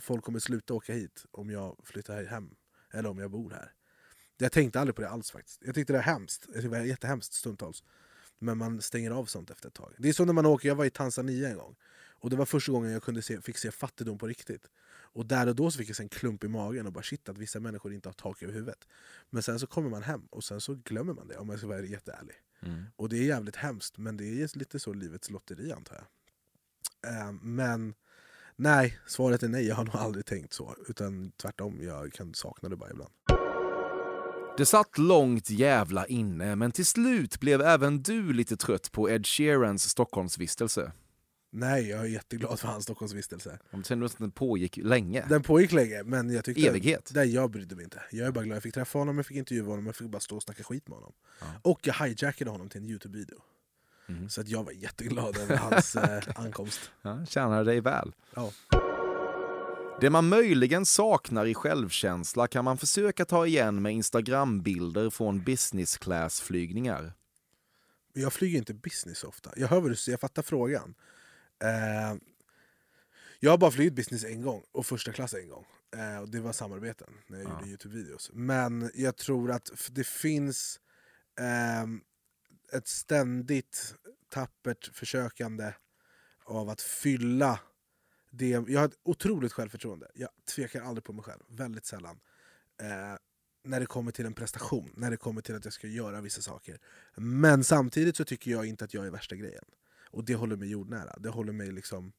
folk kommer sluta åka hit om jag flyttar hem. Eller om jag bor här. Jag tänkte aldrig på det alls faktiskt. Jag tyckte det var hemskt. Jag tyckte det var jättehemskt stundtals. Men man stänger av sånt efter ett tag. Det är som när man åker, jag var i Tanzania en gång. Och det var första gången jag kunde se, fick se fattigdom på riktigt. Och där och då så fick jag en klump i magen och bara shit att vissa människor inte har tak över huvudet. Men sen så kommer man hem och sen så glömmer man det om jag ska vara jätteärlig.
Mm.
Och det är jävligt hemskt men det är lite så livets lotteri antar jag. Eh, men nej, svaret är nej, jag har nog aldrig tänkt så. Utan tvärtom, jag kan sakna det bara ibland.
Det satt långt jävla inne, men till slut blev även du lite trött på Ed Sheerans Stockholmsvistelse.
Nej, jag är jätteglad för hans Stockholmsvistelse.
Om kände att den pågick länge.
Den pågick länge, men jag tyckte...
Evighet.
Nej, jag brydde mig inte. Jag är bara glad jag fick träffa honom, jag fick intervjua honom, jag fick bara stå och snacka skit med honom.
Ja.
Och jag hijackade honom till en Youtube-video.
Mhm.
Så att jag var jätteglad över hans eh, ankomst.
Ja, tjänar dig väl.
Ja.
Det man möjligen saknar i självkänsla kan man försöka ta igen med Instagram-bilder från business class-flygningar.
Jag flyger inte business ofta. Jag hör vad du säger, jag fattar frågan. Eh, jag har bara flugit business en gång, och första klass en gång. Eh, och det var samarbeten när jag
Ja.
gjorde Youtube-videos. Men jag tror att det finns ehm, ett ständigt tappert försökande av att fylla det. Jag har ett otroligt självförtroende. Jag tvekar aldrig på mig själv, väldigt sällan. Eh, när det kommer till en prestation, när det kommer till att jag ska göra vissa saker. Men samtidigt så tycker jag inte att jag är värsta grejen. Och det håller mig jordnära. Det håller mig liksom...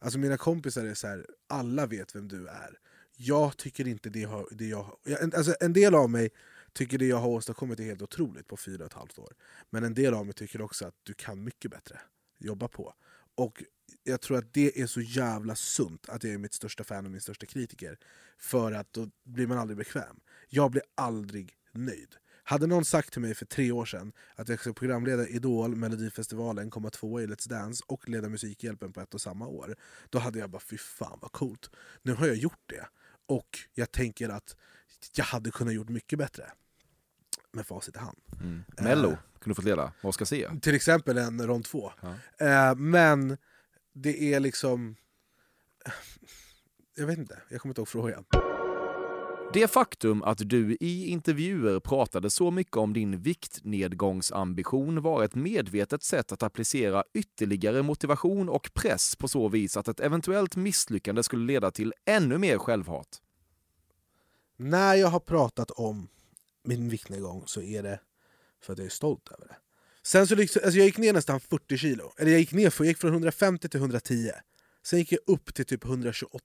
Alltså mina kompisar är så här, alla vet vem du är. Jag tycker inte det, har, det jag... Alltså en del av mig tycker det jag har åstadkommit är helt otroligt på fyra och ett halvt år. Men en del av mig tycker också att du kan mycket bättre. Jobba på. Och jag tror att det är så jävla sunt att jag är mitt största fan och min största kritiker. För att då blir man aldrig bekväm. Jag blir aldrig nöjd. Hade någon sagt till mig för tre år sedan att jag ska programleda Idol, Melodifestivalen, komma tvåa i Let's Dance och leda Musikhjälpen på ett och samma år. Då hade jag bara fy fan vad coolt. Nu har jag gjort det. Och jag tänker att jag hade kunnat gjort mycket bättre. Med facit i hand.
Mm. Mello kunde du fått leda. Vad ska se?
Till exempel en rond två.
Ja.
Eh, men det är liksom... Jag vet inte, jag kommer inte ihåg frågan.
Det faktum att du i intervjuer pratade så mycket om din viktnedgångsambition var ett medvetet sätt att applicera ytterligare motivation och press på så vis att ett eventuellt misslyckande skulle leda till ännu mer självhat.
När jag har pratat om min viktnedgång så är det för att jag är stolt över det. Sen så liksom, alltså jag gick ner nästan 40 kilo. Eller jag gick ner för, jag gick från 150 till 110. Sen gick jag upp till typ 128.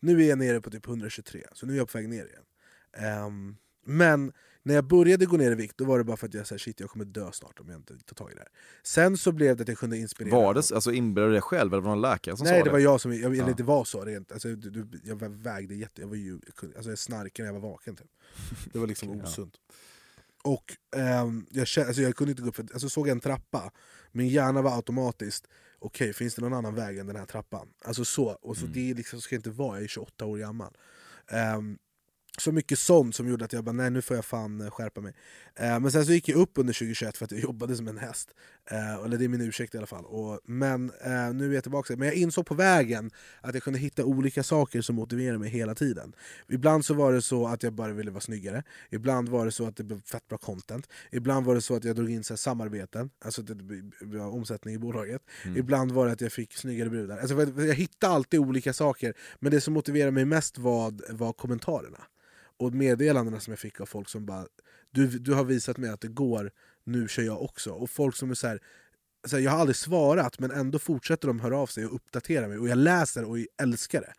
Nu är jag nere på typ 123, så nu är jag på väg ner igen. Um, men när jag började gå ner i vikt då var det bara för att jag sa shit jag kommer dö snart om jag inte tar tag i det här. Sen så blev det att jag kunde inspirera.
Var det, alltså inbillade du dig själv eller var det någon läkare som
Nej
sa
det var jag som, jag,
Ja.
eller det var så rent, alltså, du, du, jag vägde jätte, jag var ju, alltså jag snarkade när jag var vaken typ. Det var liksom
Ja.
osunt. Och ehm, jag, kände, alltså jag kunde inte gå upp, för, alltså såg jag en trappa, min hjärna var automatiskt, okej finns det någon annan väg än den här trappan? Alltså så, och så
Mm.
det liksom ska inte vara, jag är 28 år gammal. Ehm, så mycket sånt som gjorde att jag bara, nej nu får jag fan eh, skärpa mig. Eh, men sen så gick jag upp under 2021 för att jag jobbade som en häst. Eh, eller det är min ursäkt i alla fall. Och, men eh, nu är jag tillbaka. Men jag insåg på vägen att jag kunde hitta olika saker som motiverade mig hela tiden. Ibland så var det så att jag bara ville vara snyggare. Ibland var det så att det blev fett bra content. Ibland var det så att jag drog in så här, samarbeten, alltså att det blev omsättning i bolaget.
Mm.
Ibland var det att jag fick snyggare brudar. Alltså, jag jag hittade alltid olika saker. Men det som motiverade mig mest var, var kommentarerna. Och meddelandena som jag fick av folk som bara du, du har visat mig att det går, nu kör jag också. Och folk som är så här, så här, jag har aldrig svarat men ändå fortsätter de höra av sig och uppdatera mig. Och jag läser och älskar det.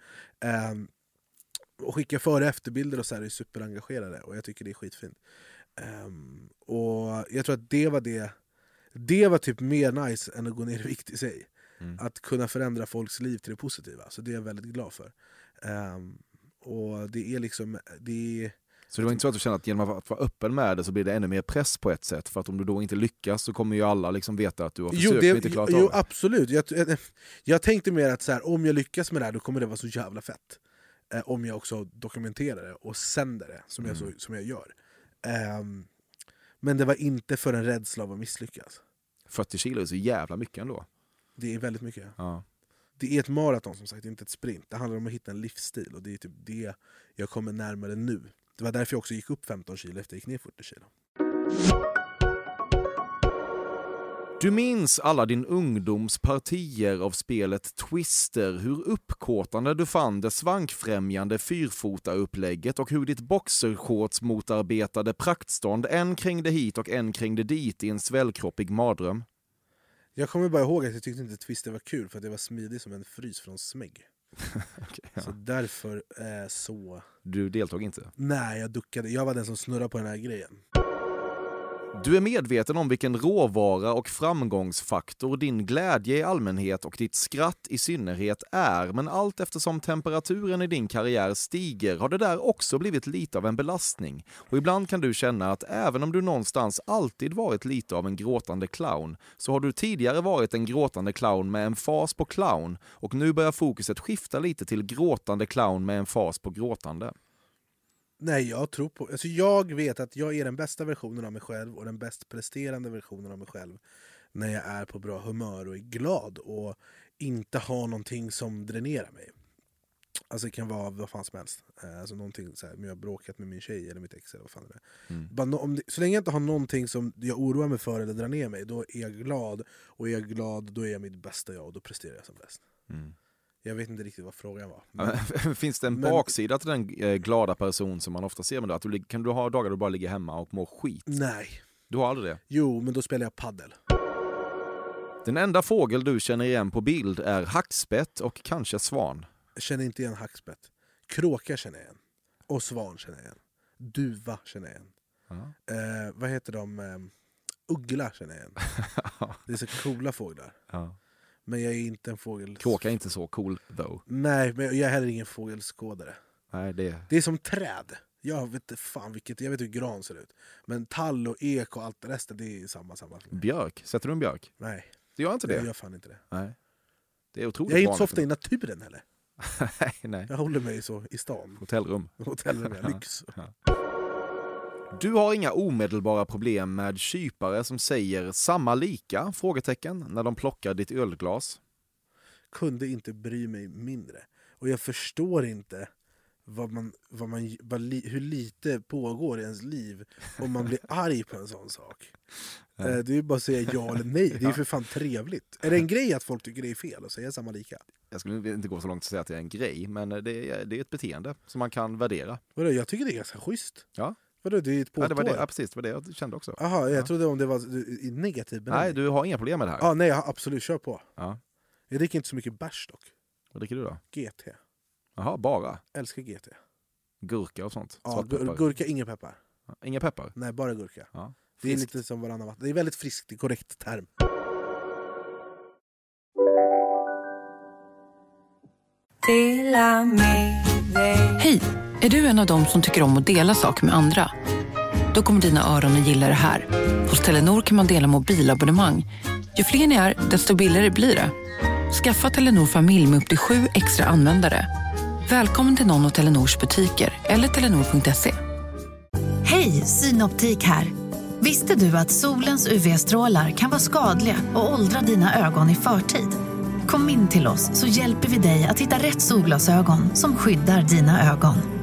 Ehm, och skickar före och efterbilder och så här, är superengagerade och jag tycker det är skitfint. Ehm, och jag tror att det var det det var typ mer nice än att gå ner i vikt i sig.
Mm.
Att kunna förändra folks liv till det positiva. Så det är jag väldigt glad för. Ehm, och det är liksom... Det är,
Så det var inte så att du kände att genom att vara öppen med det så blir det ännu mer press på ett sätt? För att om du då inte lyckas så kommer ju alla liksom veta att du har försökt men inte klarat
jo,
av det.
absolut. Jag, jag, jag tänkte mer att så här, om jag lyckas med det här då kommer det vara så jävla fett. Eh, om jag också dokumenterar det och sänder det som, jag, så,
Mm.
som jag gör. Ehm, men det var inte för en rädsla av att misslyckas.
40 kilo är så jävla mycket ändå.
Det är väldigt mycket.
Ja.
Det är ett maraton som sagt, inte ett sprint. Det handlar om att hitta en livsstil och det är typ det jag kommer närmare nu. Det var därför jag också gick upp 15 kilo efter jag gick ner 40 kilo.
Du minns alla din ungdoms partier av spelet Twister, hur uppkåtande du fann det svankfrämjande fyrfota-upplägget och hur ditt boxershorts motarbetade praktstånd en krängde hit och en krängde dit i en svällkroppig mardröm.
Jag kommer bara ihåg att jag tyckte inte Twister var kul för att det var smidig som en frys från smägg.
okay, ja.
Så därför eh, så...
Du deltog inte?
Nej, jag duckade. Jag var den som snurrade på den här grejen.
Du är medveten om vilken råvara och framgångsfaktor din glädje i allmänhet och ditt skratt i synnerhet är, men allt eftersom temperaturen i din karriär stiger har det där också blivit lite av en belastning. Och ibland kan du känna att även om du någonstans alltid varit lite av en gråtande clown, så har du tidigare varit en gråtande clown med en fas på clown och nu börjar fokuset skifta lite till gråtande clown med en fas på gråtande.
Nej, jag tror på... Alltså jag vet att jag är den bästa versionen av mig själv och den bäst presterande versionen av mig själv när jag är på bra humör och är glad och inte har någonting som dränerar mig. Alltså det kan vara vad fan som helst. Eh, Alltså någonting så här, om jag har bråkat med min tjej eller mitt ex eller vad fan det är.
Mm.
Bara nå- om det, så länge jag inte har någonting som jag oroar mig för eller drar ner mig, då är jag glad. Och är jag glad, då är jag mitt bästa jag och då presterar jag som bäst.
Mm.
Jag vet inte riktigt vad frågan var. Men,
Finns det en
Men-
baksida till den eh, glada person som man ofta ser med det? Att du, kan du ha dagar då du bara ligger hemma och mår skit?
nej.
Du har aldrig det?
Jo, men då spelar jag paddel.
Den enda fågel du känner igen på bild är hackspett och kanske svan.
Jag känner inte igen hackspett. Kråka känner jag igen. Och svan känner jag igen. Duva känner jag igen. Eh, vad heter de? Eh, uggla känner jag igen. Det är så coola fåglar.
Ja.
Men jag är inte en fågel...
Kråka är inte så cool though.
Nej, men jag är heller ingen fågelskådare.
Nej, det...
Det är som träd. Jag vet inte fan vilket, jag vet hur gran ser ut. Men tall och ek och allt det resten, det är samma. samma.
Björk, sätter du en björk?
Nej,
Det gör inte
jag
det?
gör fan inte det.
Nej. Det är otroligt
Jag är inte så ofta i naturen heller.
nej, nej.
Jag håller mig så i stan.
Hotellrum.
Hotellrum, ja, lyx.
Du har inga omedelbara problem med kypare som säger samma lika? Frågetecken när de plockar ditt ölglas.
kunde inte bry mig mindre. Och jag förstår inte vad man, vad man, vad li, hur lite pågår i ens liv om man blir arg på en sån sak. Eh, Det är ju bara att säga ja eller nej, det är ju för fan trevligt. Är det en grej att folk tycker det är fel att säga samma lika?
Jag skulle inte gå så långt att säga att det är en grej, men det är, det är ett beteende som man kan värdera.
Vadå, jag tycker det är ganska schysst.
Ja.
Vadå, det är ett
Ja, det var det, ja,
påtår?
precis, det var det jag kände också.
Jaha, jag
Ja.
trodde om det var i negativ
Nej, du har inga problem med det här.
Ja, nej, ja, absolut, kör på.
Ja.
Jag dricker inte så mycket bärs dock.
Vad dricker du då?
GT.
Jaha, bara?
Älskar GT.
Gurka och sånt?
Ja, gur- gurka, ingen peppar.
Inga peppar?
Nej, bara gurka.
Ja.
Det är lite som varannan vatten. Det är väldigt friskt, det är korrekt term.
Hej! Är du en av dem som tycker om att dela saker med andra? Då kommer dina öron att gilla det här. Hos Telenor kan man dela mobilabonnemang. Ju fler ni är, desto billigare blir det. Skaffa Telenor familj med upp till sju extra användare. Välkommen till någon av Telenors butiker eller telenor.se.
Hej, Synoptik här. Visste du att solens UV-strålar kan vara skadliga och åldra dina ögon i förtid? Kom in till oss så hjälper vi dig att hitta rätt solglasögon som skyddar dina ögon.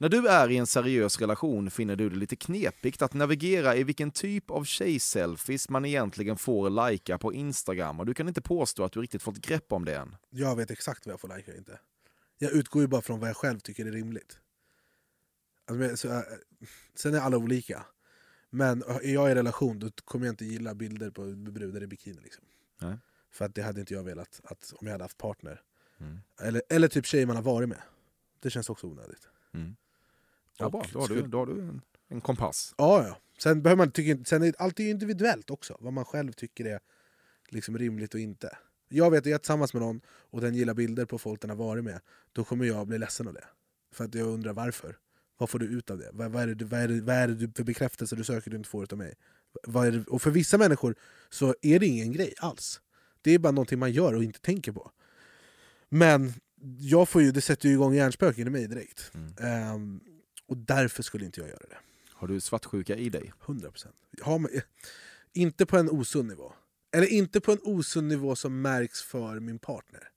När du är i en seriös relation finner du det lite knepigt att navigera i vilken typ av tjejselfies man egentligen får lajka på Instagram och du kan inte påstå att du riktigt fått grepp om det än.
Jag vet exakt vad jag får lajka och inte. Jag utgår ju bara från vad jag själv tycker är rimligt. Alltså, så, äh, sen är alla olika. Men äh, är jag i relation då kommer jag inte gilla bilder på brudar i bikini. Liksom.
Nej.
För att det hade inte jag velat att, om jag hade haft partner.
Mm.
Eller, eller typ tjejer man har varit med. Det känns också onödigt.
Mm. Ja, bra. Då har du, då har du en, en kompass.
Ja, ja. Sen, behöver man, tycka, sen är allt är ju individuellt också. Vad man själv tycker är liksom rimligt och inte. Jag vet att jag är tillsammans med någon och den gillar bilder på folk den har varit med. Då kommer jag bli ledsen av det. För att jag undrar varför. Vad får du ut av det? Vad, vad, är, det, du- vad, är, det, vad är det för bekräftelse du söker du inte får av mig? Och för vissa människor så är det ingen grej alls. Det är bara någonting man gör och inte tänker på. Men jag får ju, det sätter ju igång hjärnspöken i mig direkt. Ehm, och därför skulle inte jag göra det.
Har du svartsjuka i dig?
100%. Har man, inte på en osund nivå. Eller inte på en osund nivå som märks för min partner.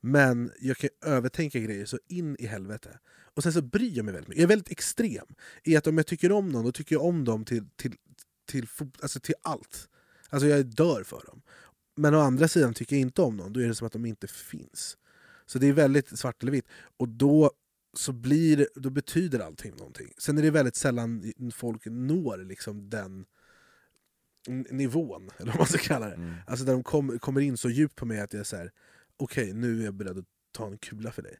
Men jag kan övertänka grejer så in i helvete. Och sen så bryr jag mig väldigt mycket. Jag är väldigt extrem i att om jag tycker om någon, då tycker jag om dem till, till, till, alltså till allt. Alltså jag dör för dem. Men å andra sidan tycker jag inte om någon, då är det som att de inte finns. Så det är väldigt svart eller vitt. Och då, så blir, då betyder allting någonting. Sen är det väldigt sällan folk når liksom den nivån, eller vad man ska kalla det.
Mm.
Alltså där de kom, kommer in så djupt på mig att jag är så här: okej nu är jag beredd att ta en kula för dig.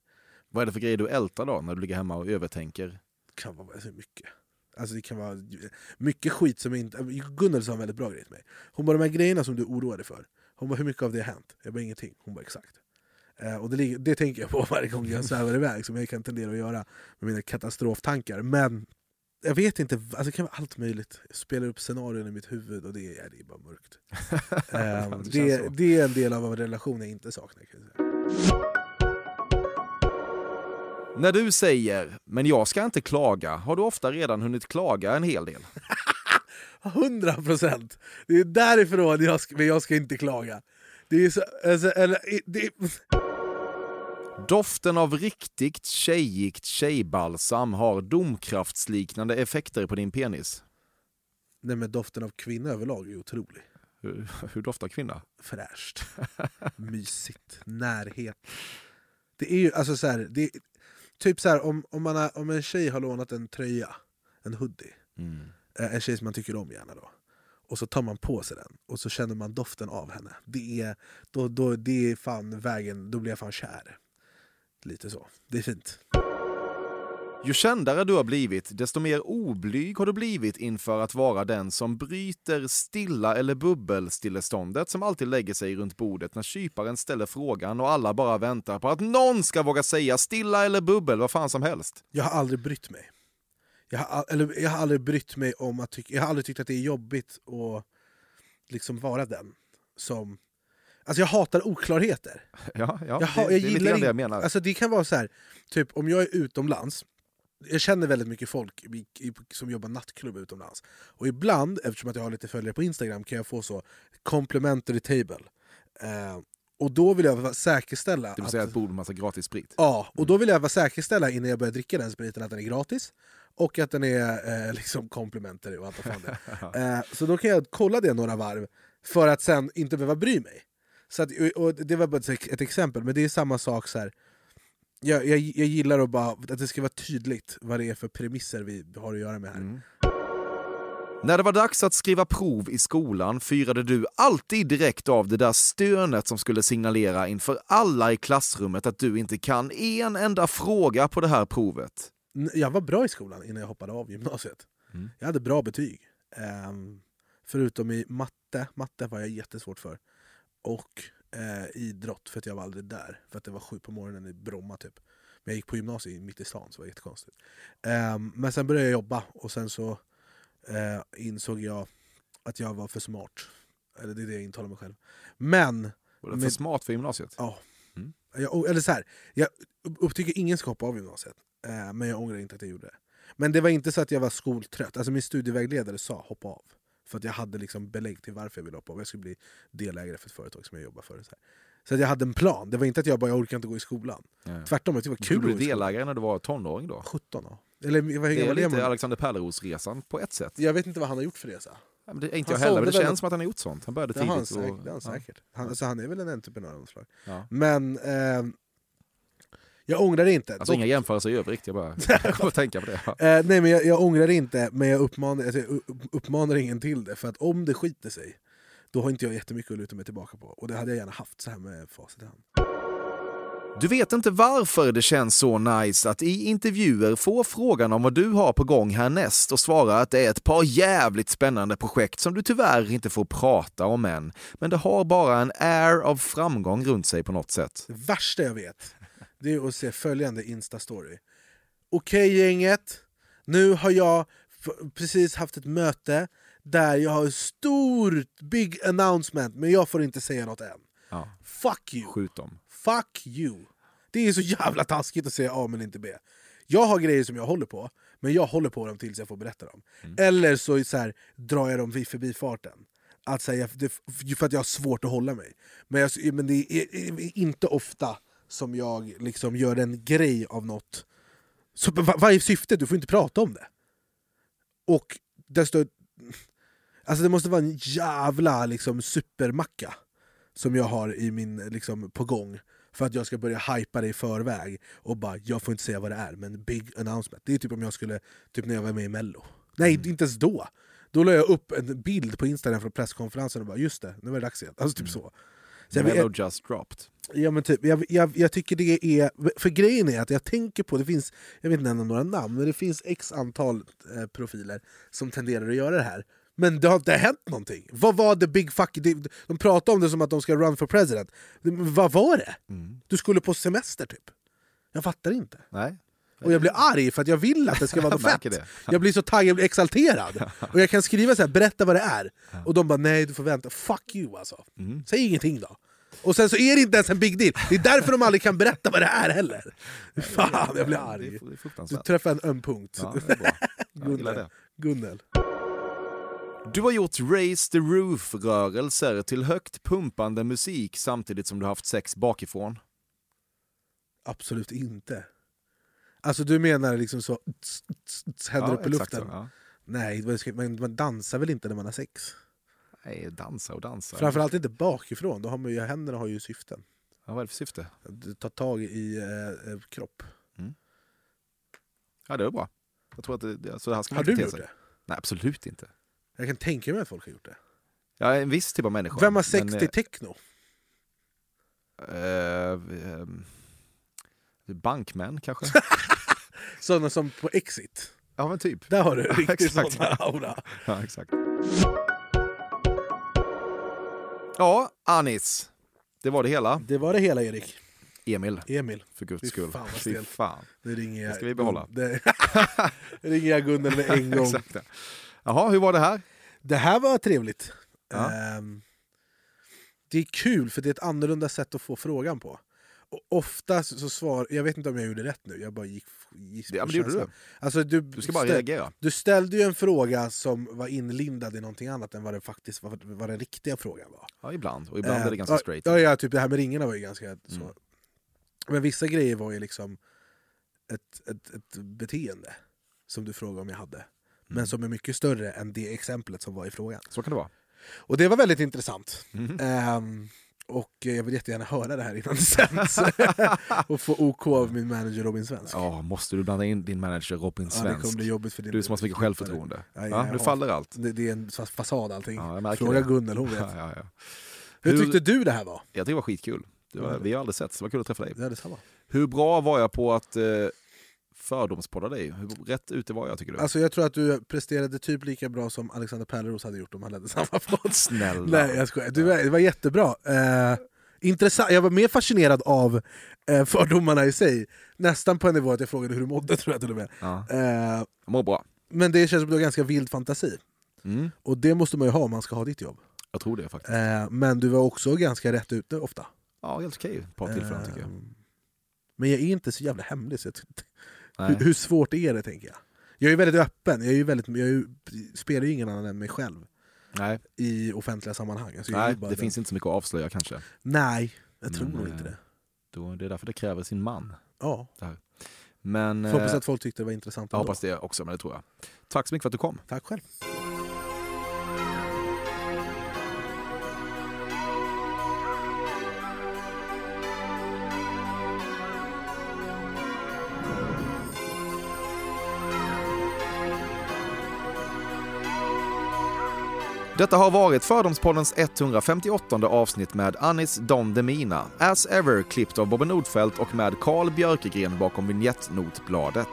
Vad är det för grejer du ältar då när du ligger hemma och övertänker?
Det kan vara så mycket. Alltså det kan vara mycket skit som inte... Gunnel sa en väldigt bra grej till mig. Hon bara, de här grejerna som du oroar dig för, hon bara, hur mycket av det har hänt? Jag bara, ingenting. Hon bara, exakt. Eh, och det, det tänker jag på varje gång jag svävar iväg, som jag kan tendera att göra med mina katastroftankar. Men jag vet inte, alltså det kan vara allt möjligt. Jag spelar upp scenarion i mitt huvud och det är, det är bara mörkt. Eh,
Det
det, det är en del av en relation jag inte saknar. Kan.
När du säger “men jag ska inte klaga” har du ofta redan hunnit klaga en hel del.
100 procent! Det är därifrån jag ska, men jag ska inte klaga. Det är så, alltså, eller, det,
Doften av riktigt tjejigt tjejbalsam har domkraftsliknande effekter på din penis.
nej, men doften av kvinna överlag är otrolig.
Hur, hur doftar kvinna?
Fräscht, mysigt, närhet. Det är ju alltså så här, det är, typ så här, om, om, man har, om en tjej har lånat en tröja, en hoodie, eh, en tjej som man tycker om gärna då. Och så tar man på sig den och så känner man doften av henne. Det är, då, då, det är fan vägen, då blir jag fan kär. Lite så. Det är fint.
Ju kändare du har blivit, desto mer oblyg har du blivit inför att vara den som bryter stilla eller bubbelstilleståndet som alltid lägger sig runt bordet när kyparen ställer frågan och alla bara väntar på att någon ska våga säga stilla eller bubbel, vad fan som helst.
Jag har aldrig brytt mig. Jag har, all- eller, jag har aldrig brytt mig om att tycka, jag har aldrig tyckt att det är jobbigt att liksom vara den som... Alltså jag hatar oklarheter.
Ja, ja
Jag, ha,
det,
jag
det är lite grann det jag menar.
Alltså det kan vara så här, typ om jag är utomlands, jag känner väldigt mycket folk i, i, som jobbar nattklubb utomlands. Och ibland, eftersom att jag har lite följare på Instagram, kan jag få så complimentary table. Eh, och då vill jag säkerställa
det vill säga ett bord med massa gratis sprit.
Ja, och då vill jag vara säkerställa innan jag börjar dricka den spriten att den är gratis och att den är eh, liksom complimentary och allt vad fan det eh, Så då kan jag kolla det några varv för att sen inte behöva bry mig. Så att, och det var bara ett, ett exempel, men det är samma sak så här. Jag, jag, jag gillar att, bara, att det ska vara tydligt vad det är för premisser vi har att göra med här.
Mm. När det var dags att skriva prov i skolan firade du alltid direkt av det där stönet som skulle signalera inför alla i klassrummet att du inte kan en enda fråga på det här provet.
Jag var bra i skolan innan jag hoppade av gymnasiet.
Mm.
Jag hade bra betyg. Ehm, förutom i matte, matte var jag jättesvårt för. Och eh, idrott, för att jag var aldrig där. För att det var sju på morgonen i Bromma typ. Men jag gick på gymnasiet mitt i stan, så det var jättekonstigt. Ehm, men sen började jag jobba och sen så eh, insåg jag att jag var för smart. Eller det är det jag intalar mig själv. Men
Var det för
Men-
smart för gymnasiet?
Ja.
Mm.
Jag, eller så här, jag upptycker ingen ska hoppa av gymnasiet, eh, men jag ångrar inte att jag gjorde det. Men det var inte så att jag var skoltrött. Alltså min studievägledare sa hoppa av. För att jag hade liksom belägg till varför jag ville hoppa av. Jag skulle bli delägare för ett företag som jag jobbar för. Så, här. så att jag hade en plan. Det var inte att jag bara jag orkar inte gå i skolan.
Ja.
Tvärtom, jag tyckte det var kul skolan.
delägare när du var tonåring då?
17 då. Eller vad-
Det är lite
man?
Alexander Pärleros-resan på ett sätt.
Jag vet inte vad han har gjort för resa.
Ja, men det är inte
Han
jag heller, men det
sålde väl-
känns som att han har gjort sånt. Han började
Det har han,
tidigt.
säkert,
och,
han säkert. Han, alltså, han är väl en entreprenör av något slag.
Ja.
Men eh, jag ångrar det inte.
Alltså
Dock-
inga jämförelser i övrigt, jag bara att tänka på det. Ja.
Eh, nej men jag, jag ångrar inte, men jag uppmanar, alltså, jag upp- uppmanar ingen till det. För att om det skiter sig, då har inte jag jättemycket att luta mig tillbaka på. Och det hade jag gärna haft så här med facit i hand.
Du vet inte varför det känns så nice att i intervjuer få frågan om vad du har på gång härnäst och svara att det är ett par jävligt spännande projekt som du tyvärr inte får prata om än. Men det har bara en air av framgång runt sig på något sätt.
Det värsta jag vet, det är att se följande Insta-story. Okej gänget, Nu har jag precis haft ett möte där jag har ett stort big announcement men jag får inte säga något än.
Ja.
Fuck you!
Skjut dem.
Fuck you! Det är så jävla taskigt att säga A men inte B. Jag har grejer som jag håller på, men jag håller på dem tills jag får berätta dem. Eller så, så här, drar jag dem vid förbifarten. Att säga, för att jag har svårt att hålla mig. Men, jag, men det är, är inte ofta som jag liksom gör en grej av något. Så, vad är syftet? Du får inte prata om det. Och desto... Alltså det måste vara en jävla liksom, supermacka som jag har i min, liksom, på gång för att jag ska börja hypa det i förväg och bara jag får inte säga vad det är, men big announcement. Det är typ om jag skulle, typ när jag var med i mello. Nej, inte ens då! Då la jag upp en bild på Instagram från presskonferensen och bara just det, nu var det dags igen. Alltså typ så. Så jag,
just dropped.
Ja, men typ, jag, jag, jag tycker det är... För grejen är att jag tänker på, det finns, jag vet inte nämna några namn, men det finns x antal eh, profiler som tenderar att göra det här. Men det har inte hänt någonting. Vad var the big fuck... De, de pratar om det som att de ska run for president. Men vad var det? Du skulle på semester typ. Jag fattar inte.
Nej.
Och jag blir arg för att jag vill att det ska vara något fett.
det.
Jag blir så taggad, jag blir exalterad. Och jag kan skriva så här, berätta vad det är. Och de bara nej du får vänta. Fuck you alltså.
Mm.
Säg ingenting då. Och sen så är det inte ens en big deal. Det är därför de aldrig kan berätta vad det är heller. Fan, jag blir arg. Du träffar en öm punkt.
Ja.
Gunnel.
Du har gjort Raise the Roof-rörelser till högt pumpande musik samtidigt som du haft sex bakifrån.
Absolut inte. Alltså du menar liksom så, tss, tss, tss, händer upp i luften?
så, ja.
Nej, man dansar väl inte när man har sex?
Nej, dansa och dansa.
Framförallt inte bakifrån, då har man ju, händerna har ju syften.
Ja, vad är det för syfte?
Att Ta tag i eh, eh, kropp.
Ja, det är bra. Jag tror att det, det, så här ska man
Har du gjort
sig.
det?
Nej, absolut inte.
Jag kan tänka mig att folk har gjort det.
Är en viss typ av människa.
Vem har sex
men,
till techno?
eh, ehm, bankmän kanske?
Sådana som på Exit.
ja, men typ.
Där har du
Ja,
riktigt
exakt.
sån aura.
Ja, exakt. Ja, Anis. Det var det hela.
Det var det hela Erik.
Emil,
Emil.
för guds
Fy
skull.
fan, vad
Fy
stelt.
fan.
Nu ringer jag...
Det ska vi behålla.
Det, ringer jag Gunnel med en gång.
Exakt. ja. Jaha, hur var det här?
Det här var trevligt.
Ja.
Ehm, det är kul för det är ett annorlunda sätt att få frågan på. Ofta så så svar, jag vet inte om jag gjorde rätt nu, jag bara gick, på
Ja, men det gjorde du.
Alltså, du,
Du ska bara
ställ-
reagera.
Du ställde ju en fråga som var inlindad i någonting annat än vad det faktiskt var, vad den riktiga frågan var.
Ja, ibland. Och ibland är det
Eh,
ganska
ja,
straight.
Ja, ja, typ det här med ringarna var ju ganska så.
Mm.
Men vissa grejer var ju liksom ett, ett, ett beteende som du frågade om jag hade.
Mm.
Men som är mycket större än det exemplet som var i frågan.
Så kan det vara.
Och det var väldigt intressant.
Mhm.
Ehm, och jag vill jättegärna höra det här innan det sänds. och få OK av min manager Robin Svensk.
Ja, måste du blanda in din manager Robin
Ja, det kommer
Svensk?
bli jobbigt för din
du som har så mycket självförtroende.
Ja, ja,
Ja, nu faller allt.
Det, det är en fa- fasad allting.
Ja,
Fråga
det.
Gunnel, hon vet.
Ja, ja, ja.
Hur
Hur-
tyckte du det här var?
Jag tycker det var skitkul. Det var,
Ja.
vi har aldrig sett, så det var kul att träffa dig.
Detsamma.
Hur bra var jag på att eh, fördomspodda dig? Hur rätt ute var jag tycker du?
Alltså jag tror att du presterade typ lika bra som Alexander Pärleros hade gjort om han hade samma podd.
Snälla.
Nej jag skojar, du, det var jättebra. Eh, intressant. Jag var mer fascinerad av eh, fördomarna i sig. Nästan på en nivå att jag frågade hur du mådde tror jag till och med.
Ja,
Eh,
jag mår bra.
men det känns som att du har ganska vild fantasi.
Mm,
Och det måste man ju ha om man ska ha ditt jobb.
jag tror det faktiskt.
Eh, men du var också ganska rätt ute ofta.
Ja, helt okej ett par tillfällen tycker jag.
Eh, Men jag är inte så jävla hemlig. Så jag. Hur, hur svårt är det tänker jag? Jag är väldigt öppen, jag, är väldigt, jag är spelar ju ingen annan än mig själv
Nej,
i offentliga sammanhang. Alltså, jag
Nej det
den-
finns inte så mycket att avslöja kanske.
Nej, jag tror nog inte
eh,
det.
Då, det är därför det kräver sin man.
Ja,
Men
får hoppas
eh,
att folk tyckte det var intressant.
jag
ändå.
hoppas det också, men det tror jag. Tack så mycket för att du kom.
Tack själv.
Detta har varit Fördomspoddens 158 avsnitt med Anis Don Demina, As Ever klippt av Bobby Nordfeldt och med Carl Björkegren bakom vignettnotbladet.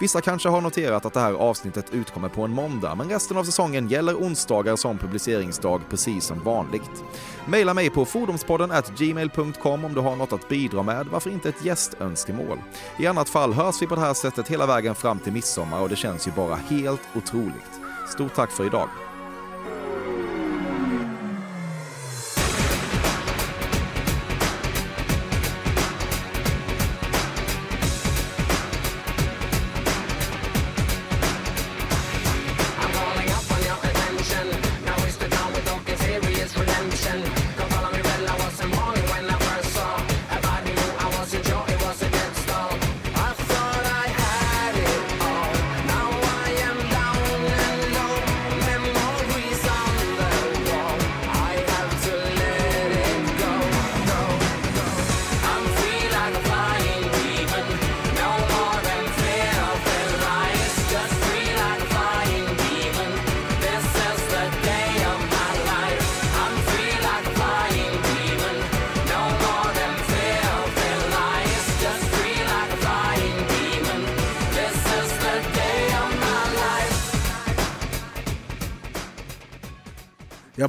Vissa kanske har noterat att det här avsnittet utkommer på en måndag, men resten av säsongen gäller onsdagar som publiceringsdag precis som vanligt. Maila mig på fordomspodden gmail.com om du har något att bidra med, varför inte ett gästönskemål? I annat fall hörs vi på det här sättet hela vägen fram till midsommar och det känns ju bara helt otroligt. Stort tack för idag!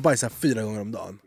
Bajsar fyra gånger om dagen.